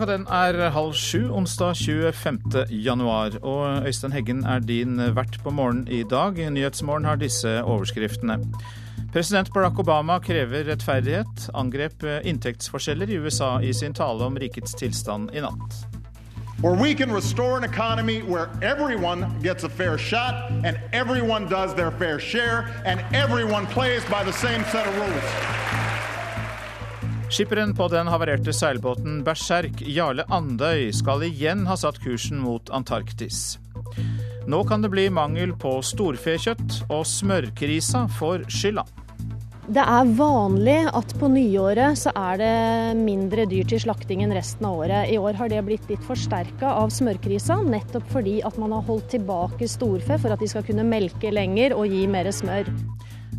Klokka den er halv sju onsdag 25. januar. Og Øystein Heggen er din vert på morgenen i dag. Nyhetsmorgen har disse overskriftene. President Barack Obama krever rettferdighet. Angrep inntektsforskjeller i USA i sin tale om rikets tilstand i natt. Where we can restore an economy where everyone gets a fair shot and everyone does their fair share and everyone plays by the same set of rules. Skipperen på den havarerte seilbåten Berserk, Jarle Andøy, skal igjen ha satt kursen mot Antarktis. Nå kan det bli mangel på storfekjøtt, og smørkrisa får skylda. Det er vanlig at på nyåret så er det mindre dyr til slakting enn resten av året. I år har det blitt litt forsterka av smørkrisa, nettopp fordi at man har holdt tilbake storfe for at de skal kunne melke lenger og gi mer smør.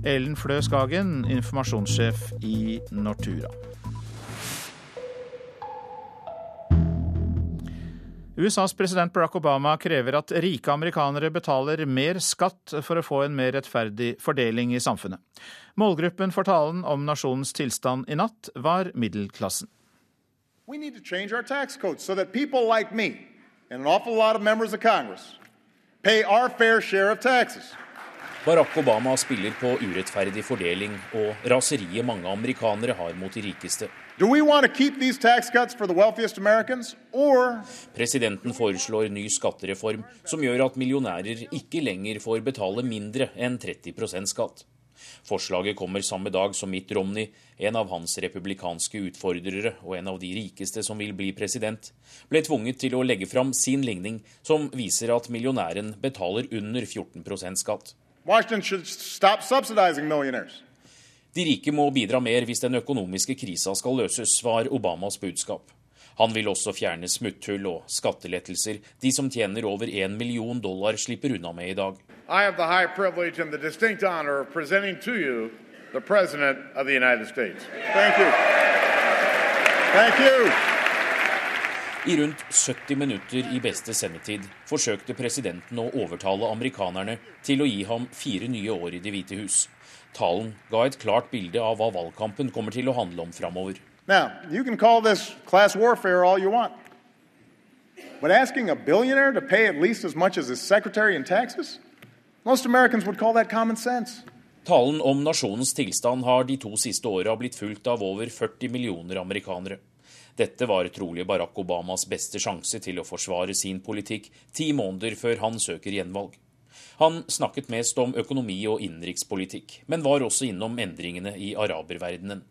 Ellen Flø Skagen, informasjonssjef i Nortura. USAs president Barack Obama krever at rike amerikanere betaler mer skatt for å få en mer rettferdig fordeling i samfunnet. Målgruppen for talen om nasjonens tilstand i natt var middelklassen. We need to change our tax codes so that people like me and an awful lot of members of Congress pay our fair share of taxes. Barack Obama spiller på urettferdig fordeling og raseriet mange amerikanere har mot de rikeste. Presidenten foreslår ny skattereform som gjør at millionærer ikke lenger får betale mindre enn 30% skatt. Forslaget kommer samme dag som Mitt Romney, en av hans republikanske utfordrere og en av de rikeste som vil bli president, ble tvunget til å legge fram sin ligning som viser at millionæren betaler under 14% skatt. Washington should stop subsidizing millionaires. De rike må bidra mer hvis den økonomiske krisa skal løses, var Obamas budskap. Han vil også fjerne smutthull og skattelettelser de som tjener over 1 million dollar, slipper unna med i dag. I have the high privilege and the distinct honor of presenting to you the President of the United States. Thank you. Thank you. I rundt 70 minutter i beste sendetid forsøkte presidenten å overtale amerikanerne til å gi ham fire nye år i Det hvite hus. Talen ga et klart bilde av hva valgkampen kommer til å handle om framover. Now, you can call this class warfare all you want. But asking a billionaire to pay at least as much as his secretary in taxes? Most Americans would call that common sense. Talen om nasjonens tilstand har de to siste åra blitt fulgt av over 40 millioner amerikanere. Dette var trolig Barack Obamas beste sjanse til å forsvare sin politikk ti måneder før han søker gjenvalg. Han snakket mest om økonomi og innenrikspolitikk, men var også innom endringene i araberverdenen.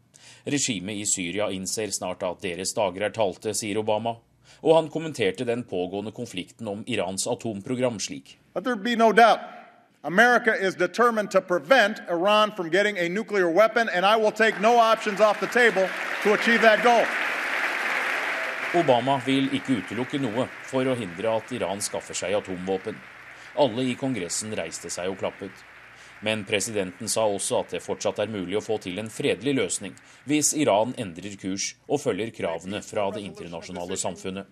Regimet i Syria innser snart at deres dager er talte, sier Obama. Og han kommenterte den pågående konflikten om Irans atomprogram slik. No America is determined to prevent Iran from getting a nuclear weapon, and I will take no options off the table to achieve that goal. Obama vil ikke utelukke noe for å hindre at Iran skaffer seg atomvåpen. Alle i Kongressen reiste seg og klappet. Men presidenten sa også at det fortsatt er mulig å få til en fredelig løsning hvis Iran endrer kurs og følger kravene fra det internasjonale samfunnet.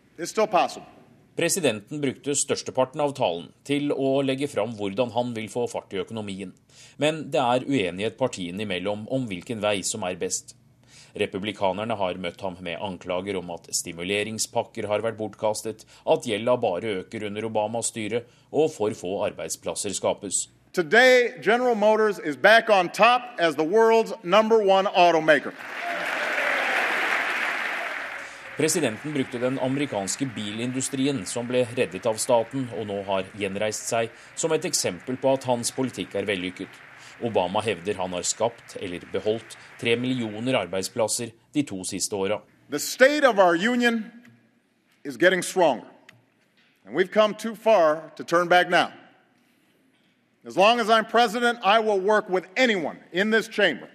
Presidenten brukte størsteparten av talen til å legge fram hvordan han vil få fart i økonomien. Men det er uenighet partiene imellom om hvilken vei som er best. Republikanerne har møtt ham med anklager om at stimuleringspakker har vært bortkastet, at gjelda bare øker under Obamas styre, og for få arbeidsplasser skapes. Today, General Motors is back on top as the world's number one automaker. Presidenten brukte den amerikanske bilindustrien, som ble reddet av staten og nå har gjenreist seg, som et eksempel på at hans politikk er vellykket. Obama hevder han har skapt eller beholdt tre millioner arbeidsplasser de to siste åra. As long as I'm president, I will work with anyone in this chamber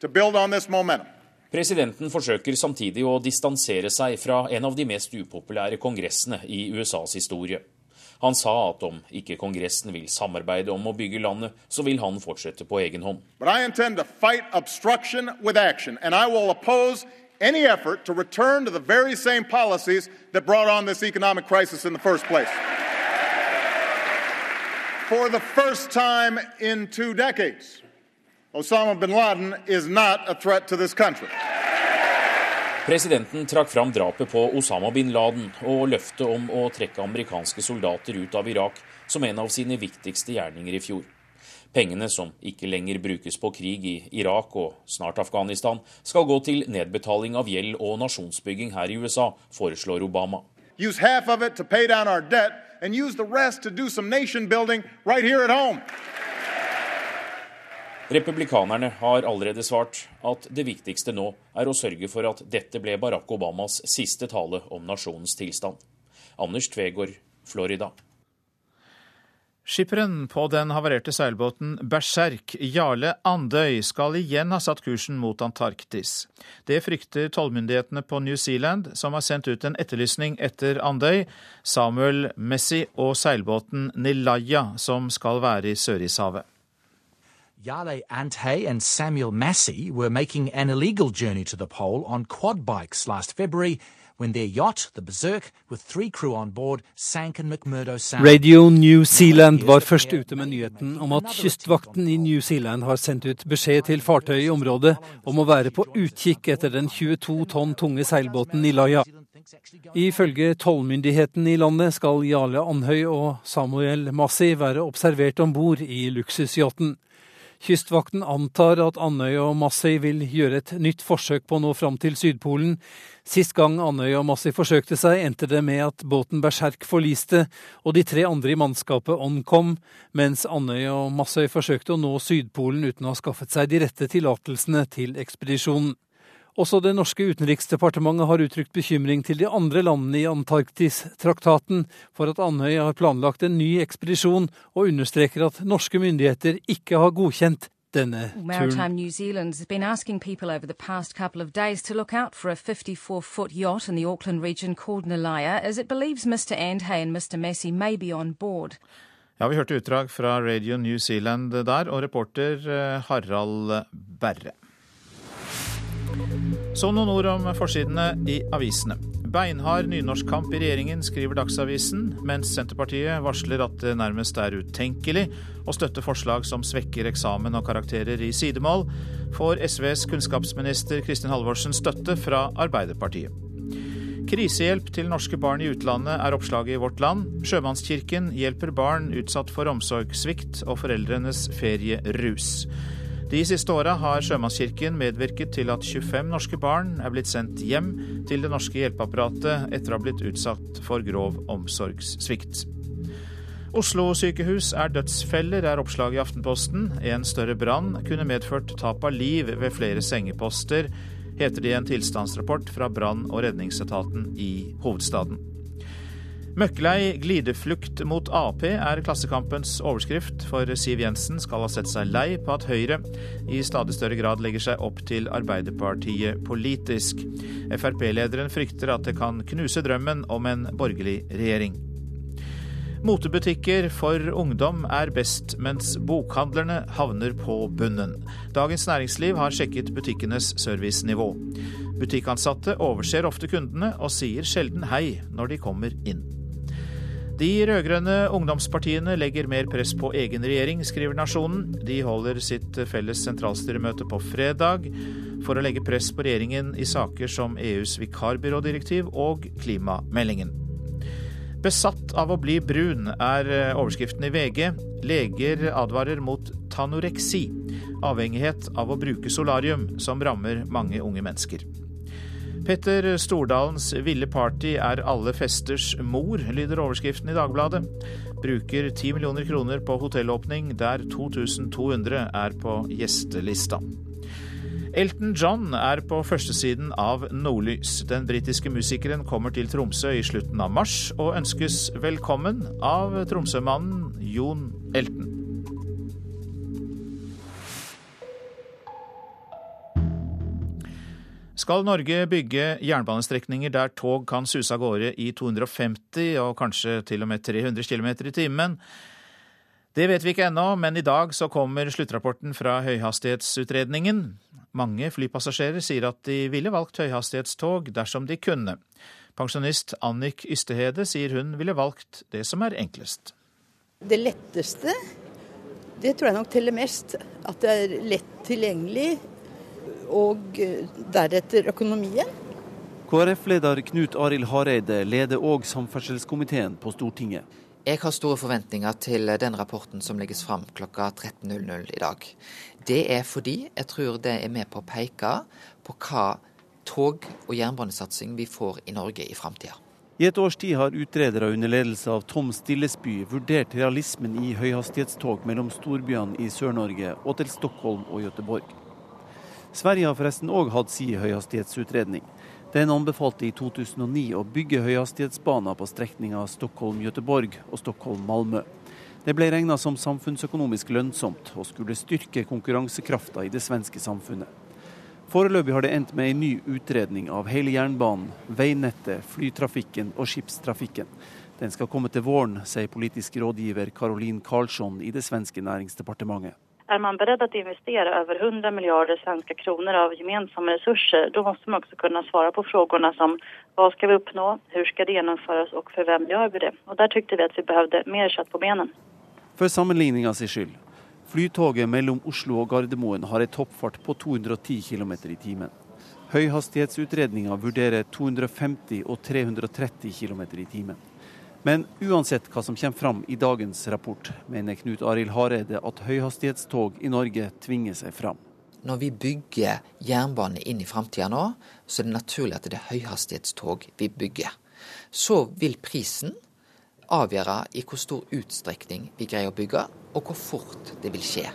to build on this momentum. Presidenten forsøker samtidig å distansere seg fra en av de mest upopulære kongressene i USAs historie. Han sa at om ikke Kongressen vil samarbeide om å bygge landet, så vil han fortsette på egen hånd. any effort to return to the very same policies that brought on this economic crisis in the first place. For the first time in two decades, Osama bin Laden is not a threat to this country. Presidenten trakk fram drapet på Osama bin Laden og løftet om å trekke amerikanske soldater ut av Irak som en av sine viktigste gjerninger i fjor. Pengene, som ikke lenger brukes på krig i Irak og snart Afghanistan, skal gå til nedbetaling av gjeld og nasjonsbygging her i USA, foreslår Obama. Use half of it to pay down our debt and use the rest to do some nation building right here at. Republikanerne har allerede svart at det viktigste nå er å sørge for at dette ble Barack Obamas siste tale om nasjonens tilstand. Anders Tvegård, Florida. Skipperen på den havarerte seilbåten Berserk Jarle Andøy skal igjen ha satt kursen mot Antarktis. Det frykter tollmyndighetene på New Zealand, som har sendt ut en etterlysning etter Andøy, Samuel Messi og seilbåten Nilaya, som skal være i Sørishavet. Yale Ante and Samuel Massey were making an illegal journey to the pole on quad bikes last February when their yacht, the Berserk, with three crew on board, sank in McMurdo Sound. Radio New Zealand var først ute med nyheten om at kystvakten i New Zealand har sendt ut beskjed til fartøy i området om å være på utkikk etter den 22 tonn tunge seilbåten Nilaya. Ifølge tollmyndigheten i landet skal Jarle Andhøy og Samuel Massi være observert om bord i luksusyachten. Kystvakten antar at Andøya og Massey vil gjøre et nytt forsøk på å nå fram til Sydpolen. Sist gang Andøya og Massey forsøkte seg, endte det med at båten Berserk forliste og de tre andre i mannskapet omkom, mens Andøya og Massey forsøkte å nå Sydpolen uten å ha skaffet seg de rette tillatelsene til ekspedisjonen. Også det norske utenriksdepartementet har uttrykt bekymring til de andre landene i Antarktistraktaten for at Andøya har planlagt en ny ekspedisjon, og understreker at norske myndigheter ikke har godkjent denne Maritime New Zealand has been asking people over the past couple of days to look out for a 54-foot yacht in the Auckland region called Nalaya, as it believes Mr. Andhay and Mr. Messi may be on board. Ja, Vi hørte utdrag fra Radio New Zealand der, og reporter eh, Harald Berre. Så noen ord om forsidene i avisene. Beinhard nynorskkamp i regjeringen, skriver Dagsavisen, mens Senterpartiet varsler at det nærmest er utenkelig å støtte forslag som svekker eksamen og karakterer i sidemål, får SVs kunnskapsminister Kristin Halvorsen støtte fra Arbeiderpartiet. Krisehjelp til norske barn i utlandet er oppslaget i Vårt Land. Sjømannskirken hjelper barn utsatt for omsorgssvikt og foreldrenes ferierus. De siste åra har Sjømannskirken medvirket til at 25 norske barn er blitt sendt hjem til det norske hjelpeapparatet etter å ha blitt utsatt for grov omsorgssvikt. Oslo sykehus er dødsfeller, er oppslaget i Aftenposten. En større brann kunne medført tap av liv ved flere sengeposter, heter det i en tilstandsrapport fra brann- og redningsetaten i hovedstaden. Møkkelei glideflukt mot Ap er Klassekampens overskrift, for Siv Jensen skal ha sett seg lei på at Høyre i stadig større grad legger seg opp til Arbeiderpartiet politisk. Frp-lederen frykter at det kan knuse drømmen om en borgerlig regjering. Motebutikker for ungdom er best, mens bokhandlerne havner på bunnen. Dagens Næringsliv har sjekket butikkenes servicenivå. Butikkansatte overser ofte kundene og sier sjelden hei når de kommer inn. De rød-grønne ungdomspartiene legger mer press på egen regjering, skriver Nasjonen. De holder sitt felles sentralstyremøte på fredag for å legge press på regjeringen i saker som EUs vikarbyrådirektiv og klimameldingen. Besatt av å bli brun er overskriften i VG. Leger advarer mot tanoreksi, avhengighet av å bruke solarium, som rammer mange unge mennesker. Petter Stordalens ville party er alle festers mor, lyder overskriften i Dagbladet. Bruker 10 millioner kroner på hotellåpning, der 2200 er på gjestelista. Elton John er på førstesiden av Nordlys. Den britiske musikeren kommer til Tromsø i slutten av mars, og ønskes velkommen av tromsømannen Jon Elton. Skal Norge bygge jernbanestrekninger der tog kan suse av gårde i 250 og kanskje til og med 300 km i timen? Det vet vi ikke ennå, men i dag så kommer sluttrapporten fra høyhastighetsutredningen. Mange flypassasjerer sier at de ville valgt høyhastighetstog dersom de kunne. Pensjonist Annik Ystehede sier hun ville valgt det som er enklest. Det letteste, det tror jeg nok teller mest. At det er lett tilgjengelig og deretter økonomien. KrF-leder Knut Arild Hareide leder òg samferdselskomiteen på Stortinget. Jeg har store forventninger til den rapporten som legges fram klokka 13.00 i dag. Det er fordi jeg tror det er med på å peke på hva tog- og jernbanesatsing vi får i Norge i framtida. I et års tid har utredere under ledelse av Tom Stillesby vurdert realismen i høyhastighetstog mellom storbyene i Sør-Norge og til Stockholm og Göteborg. Sverige har forresten òg hatt sin høyhastighetsutredning. Den anbefalte i 2009 å bygge høyhastighetsbaner på strekninga Stockholm-Göteborg og Stockholm-Malmö. Det ble regna som samfunnsøkonomisk lønnsomt, og skulle styrke konkurransekrafta i det svenske samfunnet. Foreløpig har det endt med en ny utredning av hele jernbanen, veinettet, flytrafikken og skipstrafikken. Den skal komme til våren, sier politisk rådgiver Caroline Karlsson i det svenske næringsdepartementet. Er man beredd til å investere over 100 milliarder svenske kroner av gemensamme ressurser, da må man også kunne svare på spørsmålene som hva skal vi oppnå, hvordan skal det gjennomføres og for hvem gjør vi det. Og Der syntes vi at vi behøvde mer kjøtt på benen. For sammenligninga sin skyld. Flytoget mellom Oslo og Gardermoen har en toppfart på 210 km i timen. Høyhastighetsutredninga vurderer 250 og 330 km i timen. Men uansett hva som kommer fram i dagens rapport, mener Knut Arild Hareide at høyhastighetstog i Norge tvinger seg fram. Når vi bygger jernbane inn i framtida nå, så er det naturlig at det er høyhastighetstog vi bygger. Så vil prisen avgjøre i hvor stor utstrekning vi greier å bygge, og hvor fort det vil skje.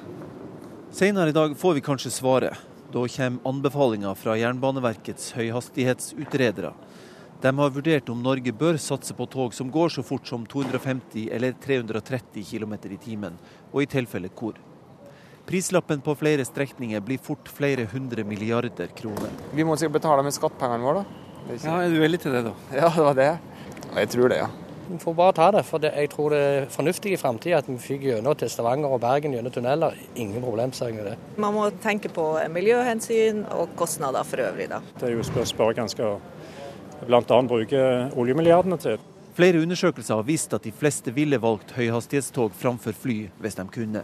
Senere i dag får vi kanskje svaret. Da kommer anbefalinger fra Jernbaneverkets høyhastighetsutredere. De har vurdert om Norge bør satse på tog som går så fort som 250 eller 330 km i timen, og i tilfelle hvor. Prislappen på flere strekninger blir fort flere hundre milliarder kroner. Vi må sikkert betale med skattepengene våre, da. Ja, Er du villig til det, da? Ja, det var det. Jeg tror det, ja. Vi får bare ta det, for det, jeg tror det er fornuftig i framtida at vi fikk gjennom til Stavanger og Bergen gjennom tunneler. Ingen problemstilling med det. Man må tenke på miljøhensyn og kostnader for øvrig, da. Det er jo spørsmål ganske bl.a. bruke oljemilliardene til. Flere undersøkelser har vist at de fleste ville valgt høyhastighetstog framfor fly hvis de kunne.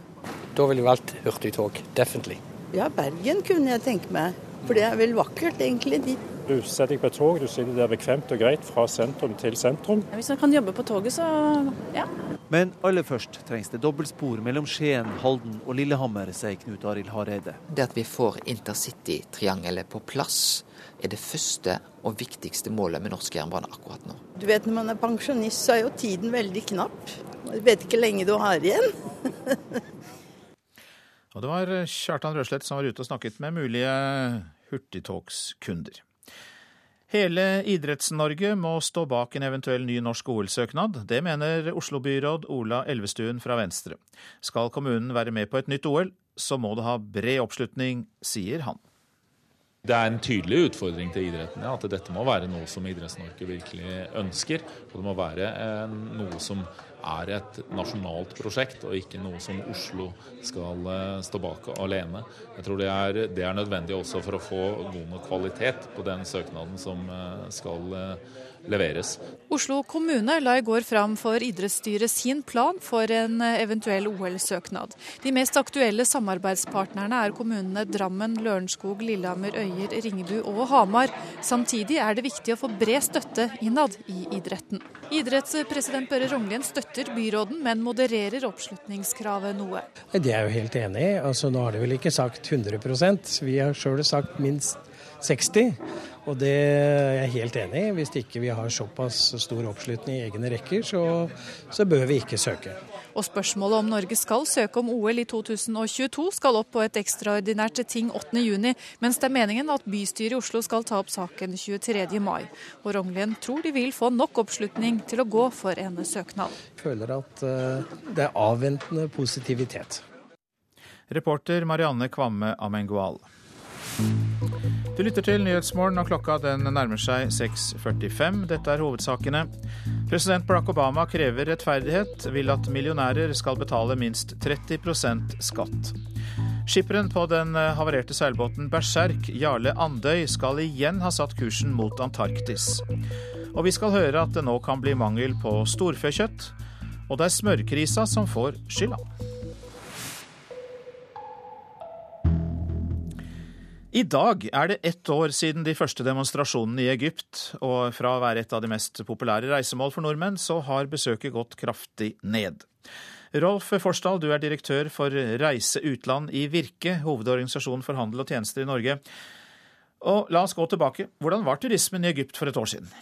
Da ville jeg valgt hurtigtog, definitely. Ja, Bergen kunne jeg tenke meg. For det er vel vakkert, egentlig. dit. Du setter deg på et tog, du sitter der bekvemt og greit fra sentrum til sentrum. Hvis man kan jobbe på toget, så ja. Men aller først trengs det dobbeltspor mellom Skien, Halden og Lillehammer, sier Knut Arild Hareide. Det at vi får intercitytriangelet på plass, er det første og viktigste målet med norsk jernbane akkurat nå. Du vet, Når man er pensjonist, så er jo tiden veldig knapp. Du vet ikke lenge du har igjen. og det var Kjartan Røslett som var ute og snakket med mulige hurtigtogskunder. Hele Idretts-Norge må stå bak en eventuell ny norsk OL-søknad. Det mener Oslo-byråd Ola Elvestuen fra Venstre. Skal kommunen være med på et nytt OL, så må det ha bred oppslutning, sier han. Det er en tydelig utfordring til idretten. Ja, at dette må være noe som Idretts-Norge virkelig ønsker. Og det må være noe som er et nasjonalt prosjekt, og ikke noe som Oslo skal eh, stå bak alene. Jeg tror det er, det er nødvendig også for å få god nok kvalitet på den søknaden som eh, skal eh, leveres. Oslo kommune la i går fram for idrettsstyret sin plan for en eventuell OL-søknad. De mest aktuelle samarbeidspartnerne er kommunene Drammen, Lørenskog, Lillehammer, Øyer, Ringebu og Hamar. Samtidig er det viktig å få bred støtte innad i idretten. Idrettspresident Børre Rognlien støtter byråden, men modererer oppslutningskravet noe. Det er jeg jo helt enig i. Altså, nå har de vel ikke sagt 100% Vi har sjøl sagt minst 60 og det er jeg helt enig i. Hvis ikke vi har såpass stor oppslutning i egne rekker, så, så bør vi ikke søke. Og spørsmålet om Norge skal søke om OL i 2022 skal opp på et ekstraordinært ting 8.6, mens det er meningen at bystyret i Oslo skal ta opp saken 23. mai. Og Rognlien tror de vil få nok oppslutning til å gå for en søknad. Jeg føler at uh, det er avventende positivitet. Reporter Marianne Kvamme Amengual. Du lytter til Nyhetsmorgen, og klokka den nærmer seg 6.45. Dette er hovedsakene. President Barack Obama krever rettferdighet, vil at millionærer skal betale minst 30% skatt. Skipperen på den havarerte seilbåten Berserk, Jarle Andøy, skal igjen ha satt kursen mot Antarktis. Og vi skal høre at det nå kan bli mangel på storfekjøtt, og det er smørkrisa som får skylda. I dag er det ett år siden de første demonstrasjonene i Egypt, og fra å være et av de mest populære reisemål for nordmenn, så har besøket gått kraftig ned. Rolf Forsdal, du er direktør for Reise Utland i Virke, hovedorganisasjonen for handel og tjenester i Norge. Og la oss gå tilbake. Hvordan var turismen i Egypt for et år siden?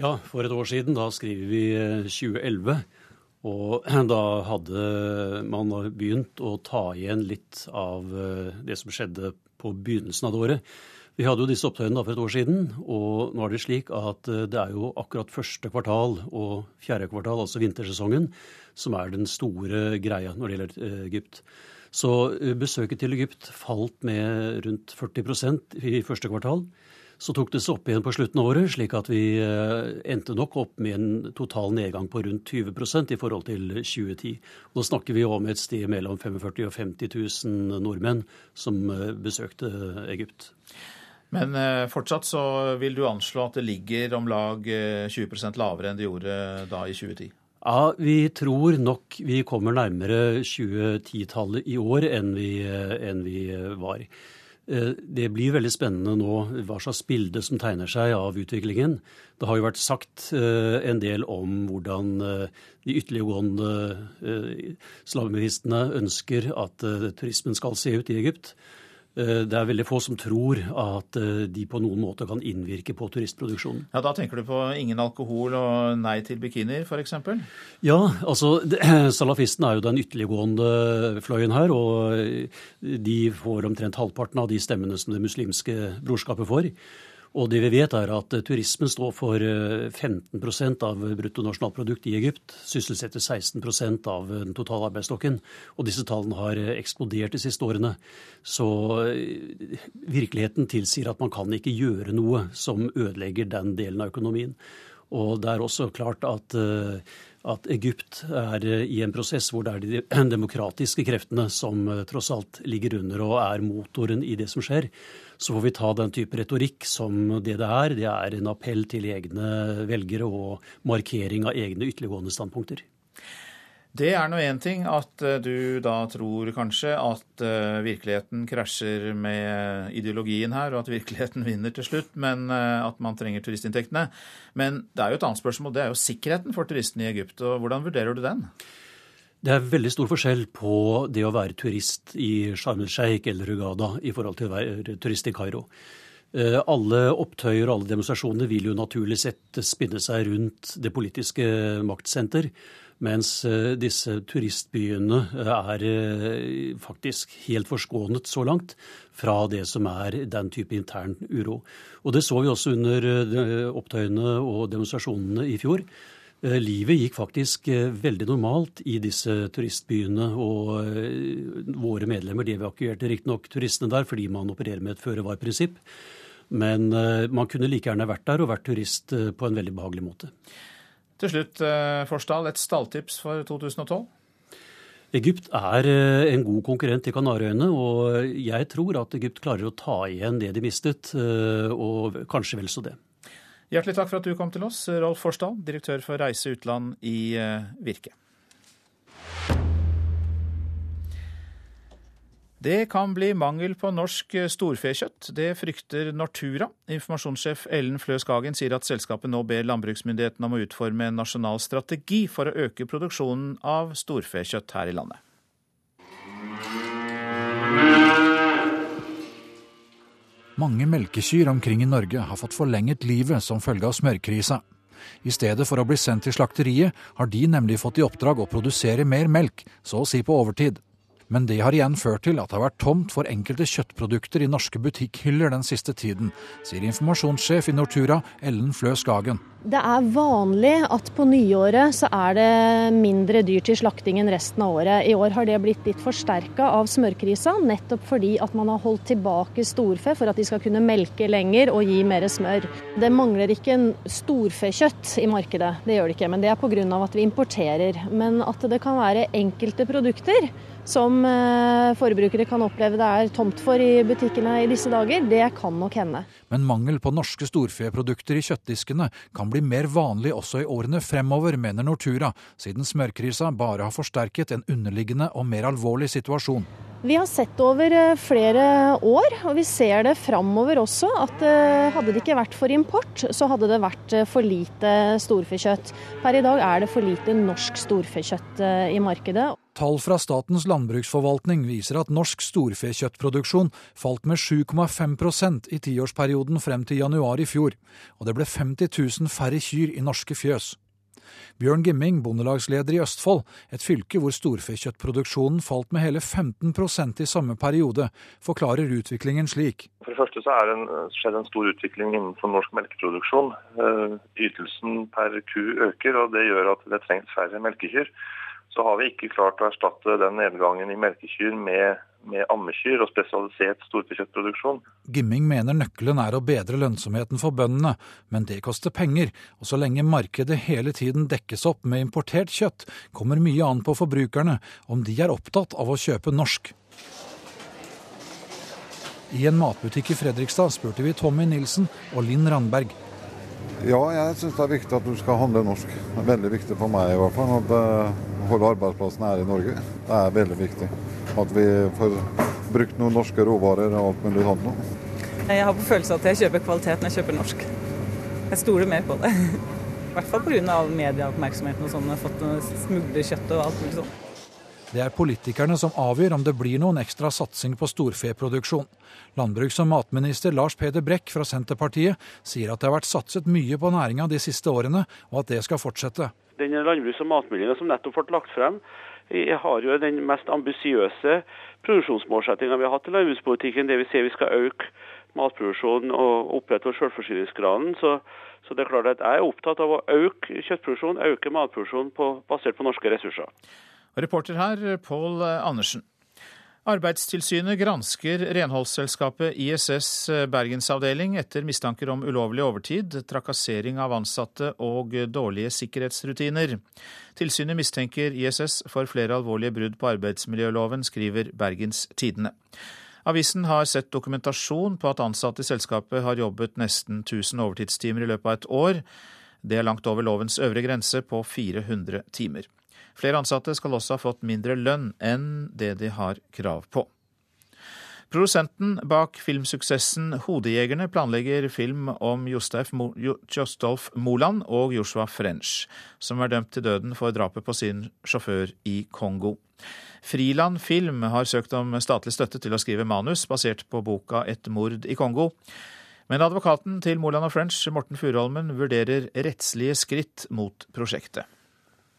Ja, for et år siden, da skriver vi 2011. Eh, og da hadde man begynt å ta igjen litt av eh, det som skjedde på begynnelsen av det året. Vi hadde jo disse opptøyene for et år siden, og nå er det slik at eh, det er jo akkurat første kvartal og fjerde kvartal, altså vintersesongen, som er den store greia når det gjelder eh, Egypt. Så eh, besøket til Egypt falt med rundt 40% i første kvartal. Så tok det seg opp igjen på slutten av året, slik at vi endte nok opp med en total nedgang på rundt 20% i forhold til 2010. Og da snakker vi om et sted mellom 45 og 50 000 nordmenn som besøkte Egypt. Men eh, fortsatt så vil du anslå at det ligger om lag 20 eh, lavere enn det gjorde da i 2010? Ja, vi tror nok vi kommer nærmere 2010-tallet i år enn vi, eh, enn vi, var. Det blir veldig spennende nå hva slags bilde som tegner seg av utviklingen. Det har jo vært sagt en del om hvordan de ytterliggående slavemivistene ønsker at turismen skal se ut i Egypt. Eh, det er veldig få som tror at eh, de på noen måte kan innvirke på turistproduksjonen. Ja, Da tenker du på ingen alkohol og nei til bikinier f.eks.? Ja, altså salafisten er jo den ytterliggående fløyen her. Og de får omtrent halvparten av de stemmene som det muslimske brorskapet får. Og det vi vet er at eh, turismen står for 15 eh, av bruttonasjonalprodukt i Egypt. Sysselsetter 16 av den totale arbeidsstokken. Og disse tallene har eh, eksplodert de siste årene. Så virkeligheten tilsier at man kan ikke gjøre noe som ødelegger den delen av økonomien. Og det er også klart at, at Egypt er i en prosess hvor det er de demokratiske kreftene som tross alt ligger under og er motoren i det som skjer så får vi ta den type retorikk som det det er. Det er en appell til egne velgere og markering av egne ytterliggående standpunkter. Det er nå én ting at eh, du da tror kanskje at uh, virkeligheten krasjer med ideologien her, og at virkeligheten vinner til slutt, men uh, at man trenger turistinntektene. Men det er jo et annet spørsmål, det er jo sikkerheten for turistene i Egypt. og Hvordan vurderer du den? Det er veldig stor forskjell på det å være turist i Sharm el-Sheikh eller Hugada i forhold til å være turist i Kairo. Eh, alle opptøyer og alle demonstrasjoner vil jo naturlig sett spinne seg rundt det politiske maktsenter, mens eh, disse turistbyene er eh, faktisk helt forskånet så langt fra det som er den type intern uro. Og Det så vi også under opptøyene og demonstrasjonene i fjor. Eh, livet gikk faktisk eh, veldig normalt i disse turistbyene. Og eh, våre medlemmer de evakuerte riktignok turistene der fordi man opererer med et føre-var-prinsipp. Men man kunne like gjerne vært der og vært turist på en veldig behagelig måte. Til slutt, Forsdal, et stalltips for 2012? Egypt er en god konkurrent til Kanariøyene, og jeg tror at Egypt klarer å ta igjen det de mistet, og kanskje vel så det. Hjertelig takk for at du kom til oss, Rolf Forsdal, direktør for Reise Utland i eh, Virke. Det kan bli mangel på norsk storfekjøtt. Det frykter Nortura. Informasjonssjef Ellen Flø Skagen sier at selskapet nå ber landbruksmyndighetene om å utforme en nasjonal strategi for å øke produksjonen av storfekjøtt her i landet. Mange melkekyr omkring i Norge har fått forlenget livet som følge av smørkrisa. I stedet for å bli sendt til slakteriet, har de nemlig fått i oppdrag å produsere mer melk, så å si på overtid. Men det har igjen ført til at det har vært tomt for enkelte kjøttprodukter i norske butikkhyller den siste tiden, sier informasjonssjef i Nortura, Ellen Flø Skagen. Det er vanlig at på nyåret så er det mindre dyr til slakting enn resten av året. I år har det blitt litt forsterka av smørkrisa, nettopp fordi at man har holdt tilbake storfe for at de skal kunne melke lenger og gi mer smør. Det mangler ikke storfekjøtt i markedet, det gjør det ikke. Men det er pga. at vi importerer. Men at det kan være enkelte produkter som eh, forbrukere kan oppleve det er tomt for i butikkene i disse dager, det kan nok hende. Men mangel på norske storfeprodukter i kjøttdiskene kan bli mer vanlig også i årene fremover, mener Nortura, siden smørkrisa bare har forsterket en underliggende og mer alvorlig situasjon. Vi har sett over eh, flere år, og vi ser det framover også, at eh, hadde det ikke vært for import, så hadde det vært eh, for lite storfekjøtt. Per i dag er det for lite norsk storfekjøtt i markedet. Tall fra Statens landbruksforvaltning viser at norsk storfekjøttproduksjon falt med 7,5% i tiårsperioden frem til januar i fjor, og det ble 50 000 færre kyr i norske fjøs. Bjørn Gimming, bondelagsleder i Østfold, et fylke hvor storfekjøttproduksjonen falt med hele 15% i samme periode, forklarer utviklingen slik. For det første så er det skjedd en stor utvikling innenfor norsk melkeproduksjon. Eh, ytelsen per ku øker, og det gjør at det trengs færre melkekyr. Har vi ikke klart å erstatte den nedgangen i melkekyr med med ammekyr og spesialisert storfekjøttproduksjon. Gimming mener nøkkelen er å bedre lønnsomheten for bøndene, men det koster penger, og så lenge markedet hele tiden dekkes opp med importert kjøtt, kommer mye an på forbrukerne om de er opptatt av å kjøpe norsk. I en matbutikk i Fredrikstad spurte vi Tommy Nilsen og Linn Randberg. Ja, jeg syns det er viktig at du skal handle norsk. Det er veldig viktig for meg i hvert fall. At uh, holde arbeidsplassene her i Norge. Det er veldig viktig. At vi får brukt noen norske råvarer og alt mulig sånt. Jeg har på følelse at jeg kjøper kvalitet når jeg kjøper norsk. Jeg stoler mer på det. I hvert fall pga. medieoppmerksomheten og sånn. Jeg har og alt mulig sånt. Det er politikerne som avgjør om det blir noen ekstra satsing på storfeproduksjon. Landbruks- og matminister Lars Peder Brekk fra Senterpartiet sier at det har vært satset mye på næringa de siste årene, og at det skal fortsette. Den landbruks- og matmeldinga som nettopp ble lagt frem, jeg har jo den mest ambisiøse produksjonsmålsettinga vi har hatt i landbrukspolitikken. Det vi ser vi skal øke matproduksjonen og opprettholde selvforsyningsgraden. Så, så, det er klart at jeg er opptatt av å øke kjøttproduksjonen, øke matproduksjonen på, basert på norske ressurser. Reporter her, Pål Andersen. Arbeidstilsynet gransker renholdsselskapet ISS Bergensavdeling etter mistanker om ulovlig overtid, trakassering av ansatte og dårlige sikkerhetsrutiner. Tilsynet mistenker ISS for flere alvorlige brudd på arbeidsmiljøloven, skriver Bergens Tidende. Avisen har sett dokumentasjon på at ansatte i selskapet har jobbet nesten 1000 overtidstimer i løpet av et år. Det er langt over lovens øvre grense på 400 timer. Flere ansatte skal også ha fått mindre lønn enn det de har krav på. Produsenten bak filmsuksessen Hodejegerne planlegger film om Jostolf Moland og Joshua French, som er dømt til døden for drapet på sin sjåfør i Kongo. Friland Film har søkt om statlig støtte til å skrive manus basert på boka Et mord i Kongo. Men advokaten til Moland og French, Morten Furholmen, vurderer rettslige skritt mot prosjektet.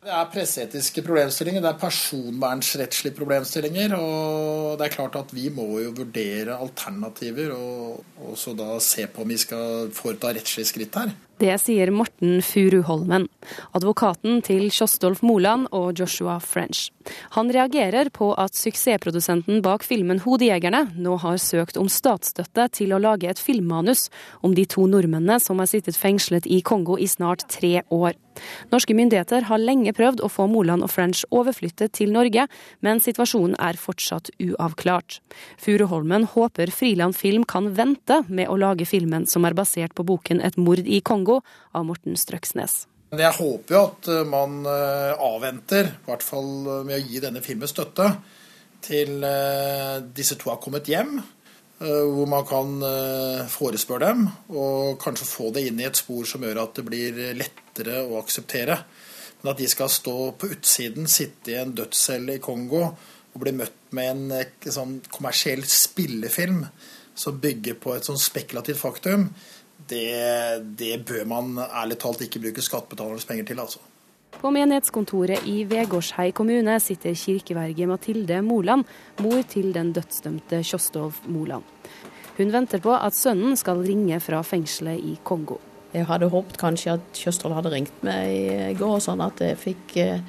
Det er presseetiske problemstillinger, det er personvernsrettslige problemstillinger. Og det er klart at vi må jo vurdere alternativer og også da se på om vi skal foreta rettslige skritt her. Det sier Morten Furuholmen, advokaten til Kjostolf Moland og Joshua French. Han reagerer på at suksessprodusenten bak filmen 'Hodejegerne' nå har søkt om statsstøtte til å lage et filmmanus om de to nordmennene som har sittet fengslet i Kongo i snart tre år. Norske myndigheter har lenge prøvd å få Moland og French overflyttet til Norge, men situasjonen er fortsatt uavklart. Furuholmen håper Friland Film kan vente med å lage filmen som er basert på boken 'Et mord i Kongo' Kongo av Morten Strøksnes. Jeg håper jo at eh, man eh, avventer, i hvert fall eh, med å gi denne filmen støtte, til disse to har kommet hjem. Hvor man kan forespørre dem og kanskje få det inn i et spor som gjør at det blir lettere å akseptere. Men at de skal stå på utsiden, sitte i en dødscelle i Kongo og bli møtt med en sånn kommersiell spillefilm som bygger på et sånn spekulativt faktum, det, det bør man ærlig talt ikke bruke skattebetalernes penger til, altså. På menighetskontoret i Vegårshei kommune sitter kirkeverge Mathilde Moland, mor til den dødsdømte Kjostolv Moland. Hun venter på at sønnen skal ringe fra fengselet i Kongo. Jeg hadde håpet kanskje at Kjostolv hadde ringt meg i går, sånn at jeg fikk eh,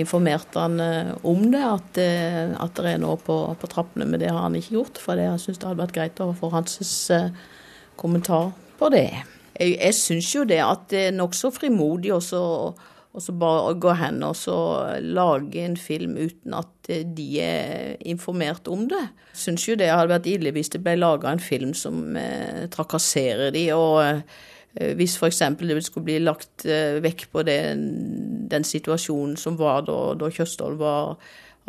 informert han eh, om det, at, eh, at det er noe på, på, trappene. Men det har han ikke gjort, for jeg syns det hadde vært greit å få hans kommentar på det. Jeg, jeg syns jo det at det er nokså frimodig å bare gå hen og så lage en film uten at de er informert om det. Jeg syns jo det hadde vært ille hvis det ble laga en film som eh, trakasserer de, og eh, hvis f.eks. det skulle bli lagt eh, vekk på den, den situasjonen som var da, da Kjøstholm var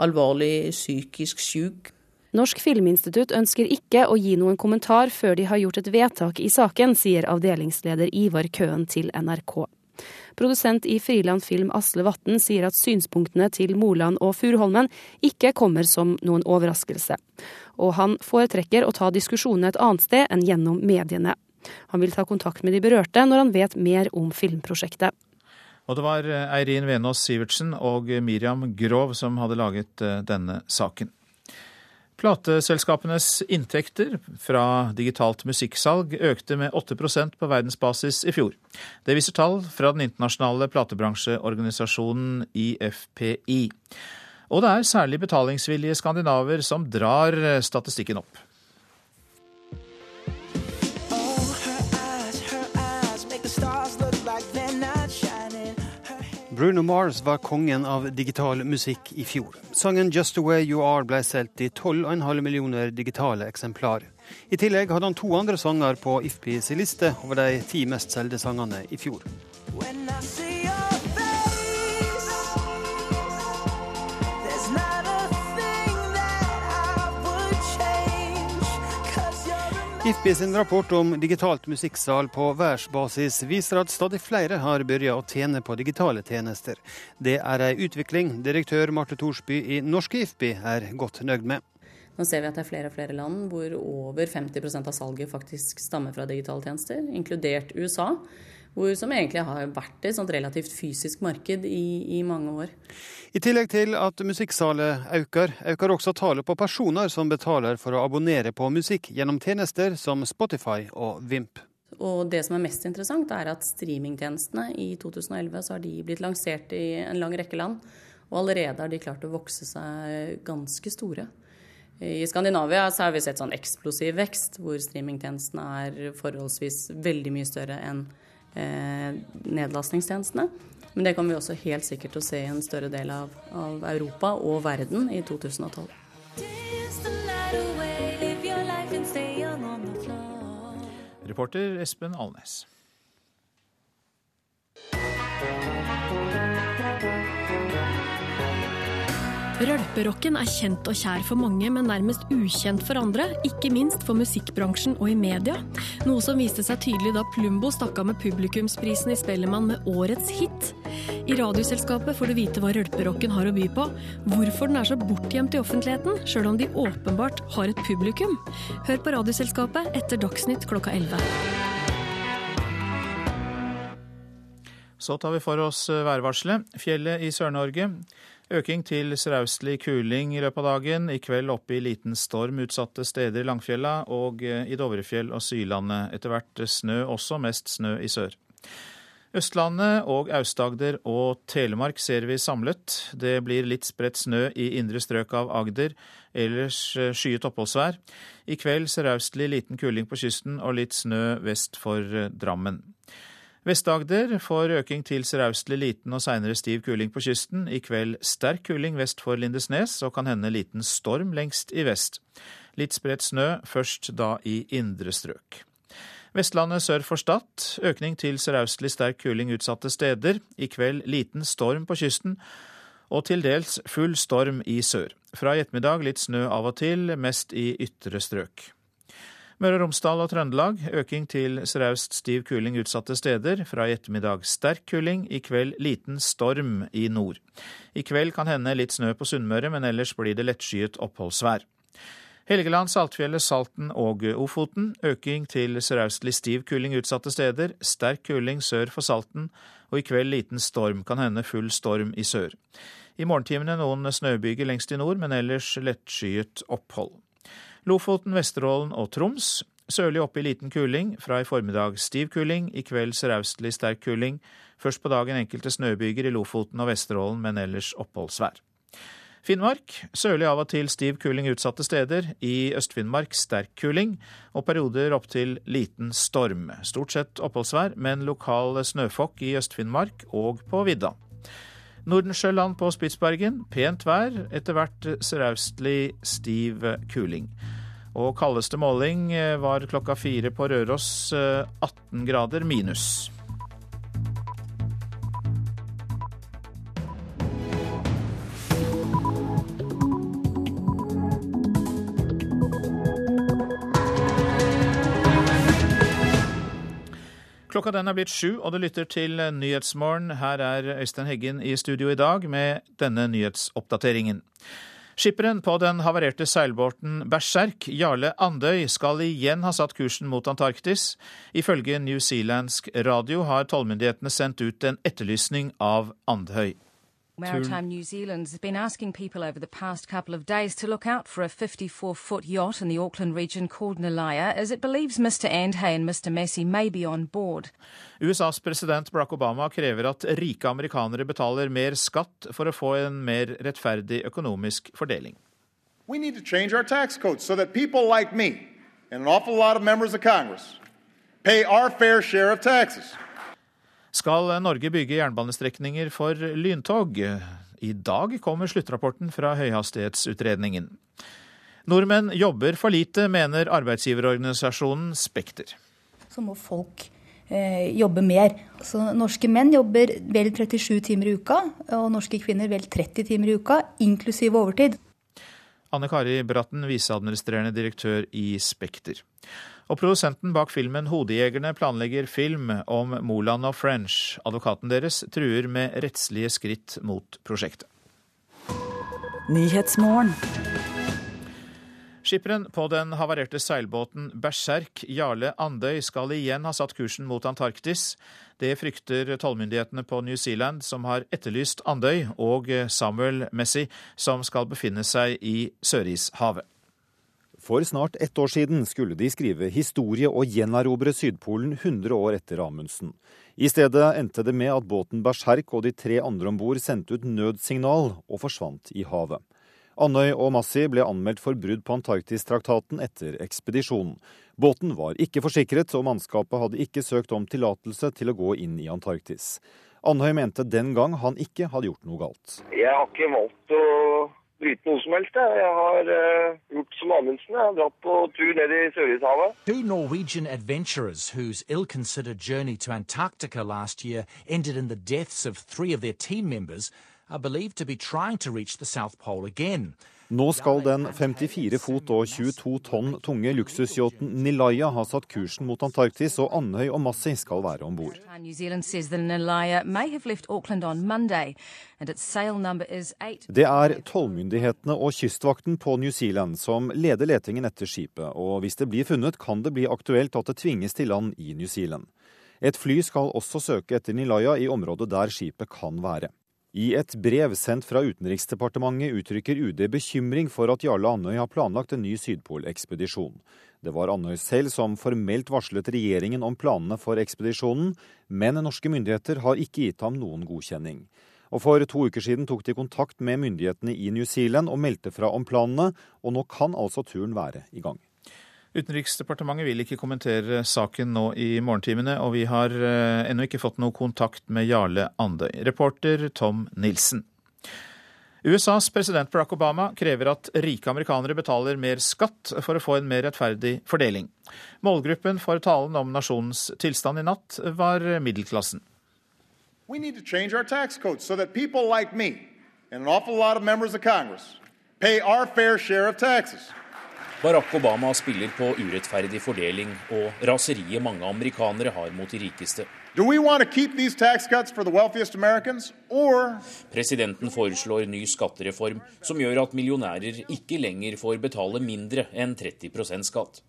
alvorlig psykisk syk. Norsk filminstitutt ønsker ikke å gi noen kommentar før de har gjort et vedtak i saken, sier avdelingsleder Ivar Køen til NRK. Produsent i Friland Film Asle Vatn sier at synspunktene til Moland og Furuholmen ikke kommer som noen overraskelse. Og han foretrekker å ta diskusjonene et annet sted enn gjennom mediene. Han vil ta kontakt med de berørte når han vet mer om filmprosjektet. Og det var eh, Eirin Venås Sivertsen og Miriam Grov som hadde laget eh, denne saken. Plateselskapenes inntekter fra digitalt musikksalg økte med 8% på verdensbasis i fjor. Det viser tall fra den internasjonale platebransjeorganisasjonen IFPI. Og det er særlig betalingsvillige skandinaver som drar statistikken opp. Bruno Mars var kongen av digital musikk i fjor. Sangen 'Just The Way You Are' ble solgt i 12,5 millioner digitale eksemplar. I tillegg hadde han to andre sanger på IFPs liste over de ti mest solgte sangene i fjor. When I see IFPI sin rapport om digitalt musikksal på verdensbasis viser at stadig flere har begynt å tjene på digitale tjenester. Det er en utvikling direktør Marte Thorsby i norske IFPI er godt nøyd med. Nå ser vi at det er flere og flere land hvor over 50% av salget faktisk stammer fra digitale tjenester, inkludert USA hvor, som egentlig har vært et sånt relativt fysisk marked i, i, mange år. I tillegg til at musikksalet øker, øker også tallet på personer som betaler for å abonnere på musikk gjennom tjenester som Spotify og Vimp. Og det som er mest interessant, er at streamingtjenestene i 2011 så har de blitt lansert i en lang rekke land. Og allerede har de klart å vokse seg ganske store. I Skandinavia så har vi sett sånn eksplosiv vekst, hvor streamingtjenestene er forholdsvis veldig mye større enn nedlastningstjenestene. Men det kommer vi også helt sikkert til å se i en større del av, av Europa og verden i 2012. Reporter Espen Alnes. Rølperocken er kjent og kjær for mange, men nærmest ukjent for andre. Ikke minst for musikkbransjen og i media. Noe som viste seg tydelig da Plumbo stakk av med publikumsprisen i Spellemann med årets hit. I Radioselskapet får du vite hva rølperocken har å by på, hvorfor den er så bortgjemt i offentligheten, sjøl om de åpenbart har et publikum. Hør på Radioselskapet etter Dagsnytt klokka 11. Så tar vi for oss værvarselet. Fjellet i Sør-Norge. Øking til sørøstlig kuling i løpet av dagen. I kveld oppe i liten storm utsatte steder i Langfjella og eh, i Dovrefjell og Sydlandet. Etter hvert snø også, mest snø i sør. Østlandet og Aust-Agder og Telemark ser vi samlet. Det blir litt spredt snø i indre strøk av Agder, ellers eh, skyet oppholdsvær. I kveld sørøstlig liten kuling på kysten og litt snø vest for eh, Drammen. Vest-Agder får øking til sørøstlig liten og seinere stiv kuling på kysten. I kveld sterk kuling vest for Lindesnes og kan hende liten storm lengst i vest. Litt spredt snø, først da i indre strøk. Vestlandet sør for Stad økning til sørøstlig sterk kuling utsatte steder. I kveld liten storm på kysten og til dels full storm i sør. Fra i ettermiddag litt snø av og til, mest i ytre strøk. Møre og Romsdal og Trøndelag øking til sraust stiv kuling utsatte steder. Fra i ettermiddag sterk kuling, i kveld liten storm i nord. I kveld kan hende litt snø på Sunnmøre, men ellers blir det lettskyet oppholdsvær. Helgeland, Saltfjellet, Salten og Ofoten. Øking til sørøstlig stiv kuling utsatte steder. Sterk kuling sør for Salten, og i kveld liten storm. Kan hende full storm i sør. I morgentimene noen snøbyger lengst i nord, men ellers lettskyet opphold. Lofoten, Vesterålen og Troms. Sørlig oppe i liten kuling, fra i formiddag stiv kuling, i kveld sørøstlig sterk kuling. Først på dagen enkelte snøbyger i Lofoten og Vesterålen, men ellers oppholdsvær. Finnmark sørlig av og til stiv kuling utsatte steder. I Øst-Finnmark sterk kuling, og perioder opptil liten storm. Stort sett oppholdsvær, men lokal snøfokk i Øst-Finnmark og på vidda. Nordensjøland på Spitsbergen pent vær, etter hvert sørøstlig stiv kuling. Og kaldeste måling eh, var klokka fire på Røros eh, 18 grader minus. Klokka den er blitt sju, og du lytter til Nyhetsmorgen. Her er Øystein Heggen i studio i dag med denne nyhetsoppdateringen. Skipperen på den havarerte seilbåten Berserk, Jarle Andøy, skal igjen ha satt kursen mot Antarktis. Ifølge newzealandsk radio har tollmyndighetene sendt ut en etterlysning av Andøy. Maritime New Zealand has been asking people over the past couple of days to look out for a 54 foot yacht in the Auckland region called Nalaya, as it believes Mr. Andhay and Mr. Messi may be on board. USAs president Barack Obama krever at rike amerikanere betaler mer skatt for å få en mer rettferdig økonomisk fordeling. We need to change our tax code so that people like me and an awful lot of members of Congress pay our fair share of taxes. Skal Norge bygge jernbanestrekninger for lyntog? I dag kommer sluttrapporten fra høyhastighetsutredningen. Nordmenn jobber for lite, mener arbeidsgiverorganisasjonen Spekter. Så må folk eh, jobbe mer. Så norske menn jobber vel 37 timer i uka, og norske kvinner vel 30 timer i uka, inklusiv overtid. Anne Kari Bratten, viseadministrerende direktør i Spekter. Og produsenten bak filmen 'Hodejegerne' planlegger film om Moland og French. Advokaten deres truer med rettslige skritt mot prosjektet. Skipperen på den havarerte seilbåten Berserk Jarle Andøy skal igjen ha satt kursen mot Antarktis. Det frykter tollmyndighetene på New Zealand, som har etterlyst Andøy og Samuel Messi, som skal befinne seg i Sørishavet. For snart ett år siden skulle de skrive historie og gjenerobre Sydpolen 100 år etter Amundsen. I stedet endte det med at båten Berserk og de tre andre om bord sendte ut nødsignal og forsvant i havet. Andøy og Massi ble anmeldt for brudd på Antarktistraktaten etter ekspedisjonen. Båten var ikke forsikret, og mannskapet hadde ikke søkt om tillatelse til å gå inn i Antarktis. Andøy mente den gang han ikke hadde gjort noe galt. Jeg har ikke valgt å noe som helst. Jeg har uh, gjort som Amundsen. Jeg dratt på tur ned i Sørishavet. Two Norwegian adventurers whose ill-considered journey to Antarctica last year ended in the deaths of three of their team members are believed to be trying to reach the South Pole again. Nå skal den 54 fot og 22 tonn tunge luksusyachten Nilaya ha satt kursen mot Antarktis, og Andøy og Massi skal være om bord. Det er tollmyndighetene og kystvakten på New Zealand som leder letingen etter skipet, og hvis det blir funnet, kan det bli aktuelt at det tvinges til land i New Zealand. Et fly skal også søke etter Nilaya i området der skipet kan være. I et brev sendt fra Utenriksdepartementet uttrykker UD bekymring for at Jarle Andøy har planlagt en ny Sydpolekspedisjon. Det var Andøy selv som formelt varslet regjeringen om planene for ekspedisjonen, men norske myndigheter har ikke gitt ham noen godkjenning. Og For to uker siden tok de kontakt med myndighetene i New Zealand og meldte fra om planene, og nå kan altså turen være i gang. Utenriksdepartementet vil ikke kommentere saken nå i morgentimene, og vi har eh, ennå ikke fått noe kontakt med Jarle Andøy. Reporter Tom Nilsen. USAs president Barack Obama krever at rike amerikanere betaler mer skatt for å få en mer rettferdig fordeling. Målgruppen for talen om nasjonens tilstand i natt var middelklassen. We need to change our tax code so that people like me and an awful lot of members of Congress pay our fair taxes. Barack Obama spiller på urettferdig fordeling og raseriet mange amerikanere har mot de rikeste. Presidenten foreslår ny skattereform som gjør at millionærer ikke lenger får betale mindre enn 30% skatt.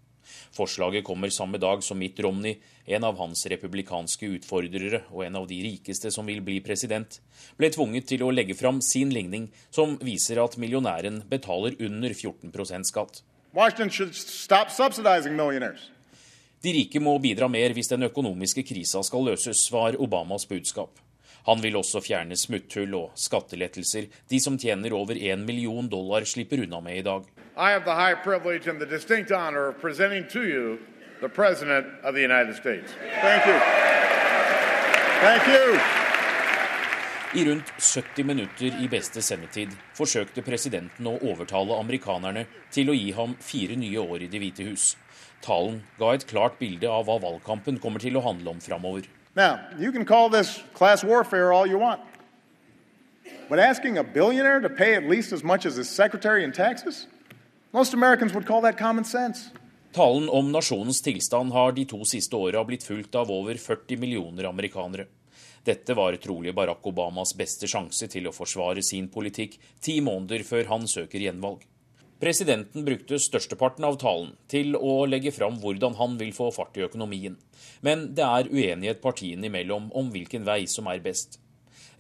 Forslaget kommer samme dag som Mitt Romney, en av hans republikanske utfordrere og en av de rikeste som vil bli president, ble tvunget til å legge fram sin ligning som viser at millionæren betaler under 14% skatt. Washington should stop subsidizing millionaires. De rike må bidra mer hvis den økonomiske krisa skal løses, var Obamas budskap. Han vil også fjerne smutthull og skattelettelser de som tjener over 1 million dollar, slipper unna med i dag. I have the high privilege and the distinct honor of presenting to you the President of the United Thank you. Thank you. I rundt 70 minutter i beste sendetid forsøkte presidenten å overtale amerikanerne til å gi ham fire nye år i Det hvite hus. Talen ga et klart bilde av hva valgkampen kommer til å handle om framover. Now, you can call this class warfare all you want. But asking a billionaire to pay at least as much as his secretary in taxes? Most Americans would call that common sense. Talen om nasjonens tilstand har de to siste åra blitt fulgt av over 40 millioner amerikanere. Dette var trolig Barack Obamas beste sjanse til å forsvare sin politikk ti måneder før han søker gjenvalg. Presidenten brukte størsteparten av talen til å legge fram hvordan han vil få fart i økonomien. Men det er uenighet partiene imellom om hvilken vei som er best.